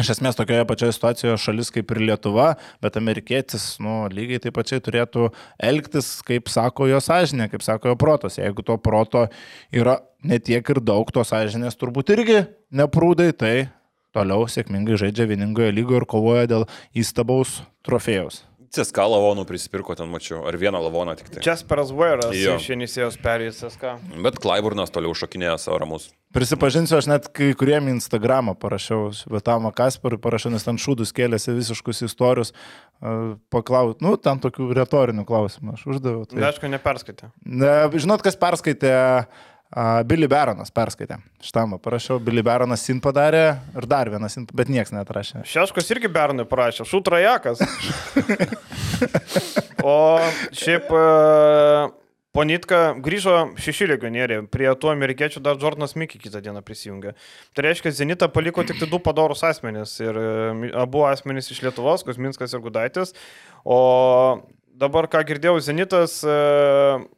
iš esmės tokioje pačioje situacijoje šalis kaip ir Lietuva, bet amerikietis, nu, lygiai taip pačiai turėtų elgtis, kaip sako jo sąžinė, kaip sako jo protas. Jeigu to proto yra netiek ir daug, to sąžinės turbūt irgi neprūdai, tai toliau sėkmingai žaidžia vieningoje lygoje ir kovoja dėl įstabaus trofėjaus. CSK lavonų prisipirko ten mačiau, ar vieną lavoną tik tai. Česperas Vairas iš Jenisėjos perėjęs SK. Bet Klaiburnas toliau šokinėja savo ramus. Prisipažinsiu, aš net kai kuriem Instagramą parašiau, Svetamą Kasparui parašiau, nes ten šūdus kėlėsi visiškus istorijus, paklaus, nu, ten tokių retorinių klausimų aš uždaviau. Tai... Aišku, neperskaitė. ne, žinot, kas perskaitė, Billy Baronas perskaitė. Štamą parašiau, Billy Baronas sin padarė ir dar vienas sin, bet niekas netrašė. Šeškus irgi Bernui parašė, šutrajakas. o šiaip e, Ponitka grįžo šeši legionieriai, prie tų amerikiečių dar Jordanas Mickey kitą dieną prisijungė. Tai reiškia, Zenita paliko tik tai du padorus asmenys ir e, abu asmenys iš Lietuvos, Kuzminskas ir Gudaitis. O dabar, ką girdėjau, Zenitas e,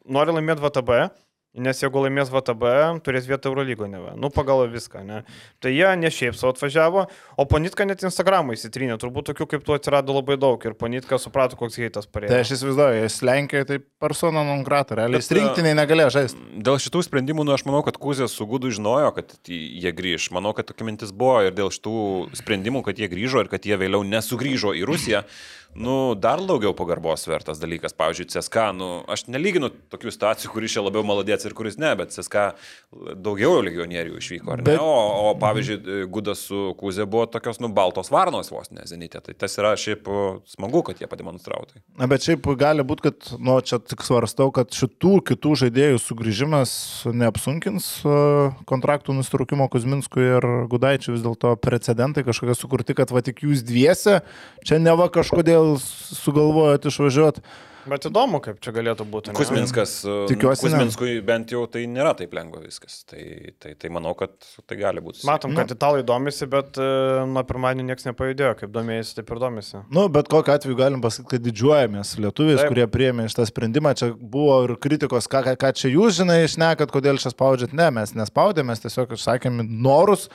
nori laimėti VTB. Nes jeigu laimės VTB, turės vietą Eurolygo neve. Nu, pagal viską, ne. Tai jie ne šiaip savo atvažiavo, o Ponitka net Instagramą įsitrynė. Turbūt tokių kaip tu atsirado labai daug ir Ponitka suprato, koks heitas Tai parėjo. aš įsivaizduoju, jis Lenkijoje tai persona non grata, realiai. Jis rinktiniai negalėjo žaisti. Dėl šitų sprendimų, nu, aš manau, kad Kuzė su Gudu žinojo, kad jie grįž. Manau, kad tokia mintis buvo ir dėl šitų sprendimų, kad jie grįžo ir kad jie vėliau nesugrįžo į Rusiją. Nu, dar daugiau pagarbos vertas dalykas. Pavyzdžiui, CSK, nu, aš nelyginu tokių situacijų, kuris čia labiau maladėts ir kuris ne, bet CSK daugiau legionierių išvyko, ar ne? Bet- O, o pavyzdžiui, Gudas su Kuzė buvo tokios, nu, baltos varnos vos, ne, Zenitė. Tai tas yra šiaip o, smagu, kad jie pademonstravo tai. Na, bet šiaip gali būti, kad, nu, čia tik svarstau, kad šitų kitų žaidėjų sugrįžimas neapsunkins e, kontraktų nustraukimo Kuzminskui ir Gudaičiui vis dėlto precedentai kažkokie sukurti, kad va tik jūs dviese čia neva kažkodėl sugalvojot išvažiuoti. Bet įdomu, kaip čia galėtų būti. ne? Kuzminskas, Tikiuosi, ne. Kuzminskui bent jau tai nėra taip lengva viskas. Tai, tai, tai manau, kad tai gali būti. Matom, kad italai domisi, bet e, nuo pirmadienio niekas nepajudėjo. Kaip domėjasi, taip ir domisi. Nu, bet kokiu atveju galim pasakyti, kad didžiuojamės lietuviais, Taip. kurie priėmė šitą sprendimą. Čia buvo ir kritikos, ką, ką, ką čia jūs žinai, išnekat, kodėl čia spaudžiat. Ne, mes nespaudėme, mes tiesiog išsakėme norus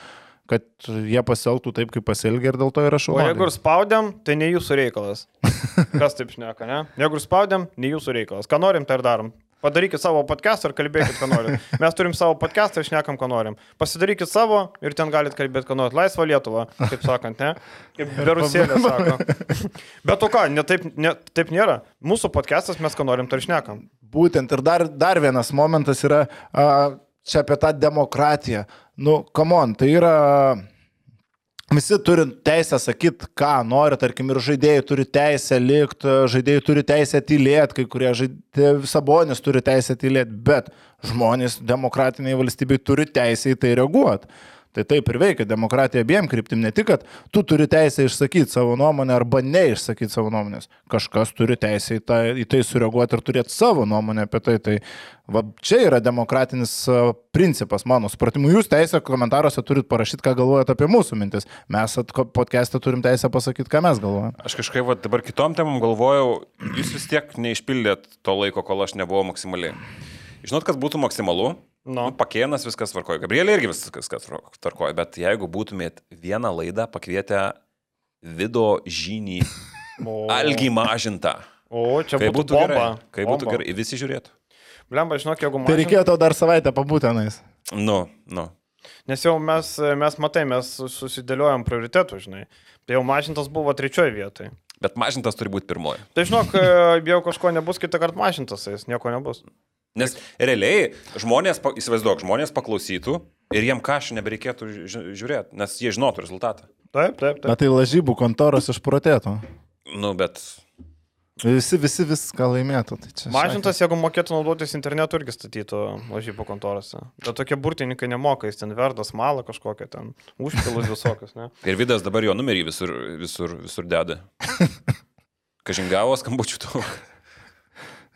kad jie pasielgtų taip, kaip pasielgia ir dėl to yra O šaunuoliai. jeigu ir spaudėm, tai ne jūsų reikalas. Kas taip šneka, ne? Jeigu ir spaudėm, ne jūsų reikalas. Ką norim, tai ir darom. Padarykit savo podcastą ir kalbėkit, ką norim. Mes turim savo podcastą ir šnekam, ką norim. Pasidarykit savo ir ten galit kalbėti, ką norit. Laisva Lietuva, kaip sakant, ne? Kaip Berusėlė sako. Bet to ką, ne taip, ne, taip nėra. Mūsų podcastas mes ką norim, tai ir šnekam. Būtent ir dar, dar vienas momentas yra a, čia apie tą demokratiją. Nu, kamon, tai yra. Visi turi teisę sakyti, ką nori, tarkim, ir žaidėjai turi teisę likti, žaidėjai turi teisę tylėti, kai kurie žaidėjai, sabonis turi teisę tylėti, bet žmonės demokratiniai valstybei turi teisę į tai reaguoti. Tai taip ir veikia demokratija abiem kryptim, ne tik, kad tu turi teisę išsakyti savo nuomonę arba neišsakyti savo nuomonės. Kažkas turi teisę į, tą, į tai sureaguoti ir turėti savo nuomonę apie tai. Tai va, čia yra demokratinis principas, mano supratimu. Jūs teisę komentaruose turit parašyti, ką galvojate apie mūsų mintis. Mes podcast'e turim teisę pasakyti, ką mes galvojame. Aš kažkaip va, dabar kitom temam galvojau, jūs vis tiek neišpildėt to laiko, kol aš nebuvau maksimaliai. Žinot, kas būtų maksimalu? Nu. Nu, pakėnas viskas tvarkoja. Gabrielė irgi viskas tvarkoja. Bet jeigu būtumėt vieną laidą pakvietę Vido žynį O, algį mažintą. o čia Kaip būtų, būtų bomba. gerai. Kaip būtų Bomba. gerai. Visi žiūrėtų. Blemba, žinok, jeigu Tai mažint- reikėjo tau dar savaitę pabūtenais. Nu, nu. Nes jau mes, mes matai, mes susidėliojom prioritetų, žinai. Tai jau mažintas buvo trečioje vietoje. Bet mažintas turi būti pirmoji. Tai žinok, jeigu kažko nebus, kitą kartą mažintas, jis nieko nebus. Nes realiai žmonės, įsivaizduok, žmonės paklausytų ir jiem kažką nebereikėtų ži- žiūrėti, nes jie žinotų rezultatą. Taip, taip, taip. Bet tai lažybų kontoros išprotėtų. Nu, bet Visi, visi viską laimėtų. Tai čia Mažintas, jeigu mokėtų naudotis internetu, irgi statytų lažybų kontorose. Bet tokie burtininkai nemoka, jis ten verdas malą kažkokią ten, užpilus visokius, ne? ir Vidas dabar jo numerį visur, visur, visur deda. Kažingavo skambučių to.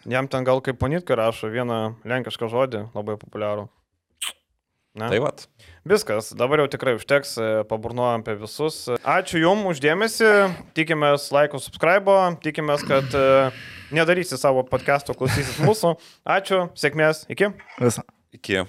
Jam ten gal kaip panitka rašo vieną lenkišką žodį, labai populiarų. Ne? Tai vad. Viskas, dabar jau tikrai užteks, e, paburnuojam apie visus. Ačiū Jums uždėmesi, tikimės laiko, subscribe, tikimės, kad e, nedarysi savo podcast'o, klausysis mūsų. Ačiū, sėkmės, iki. Visą. Iki.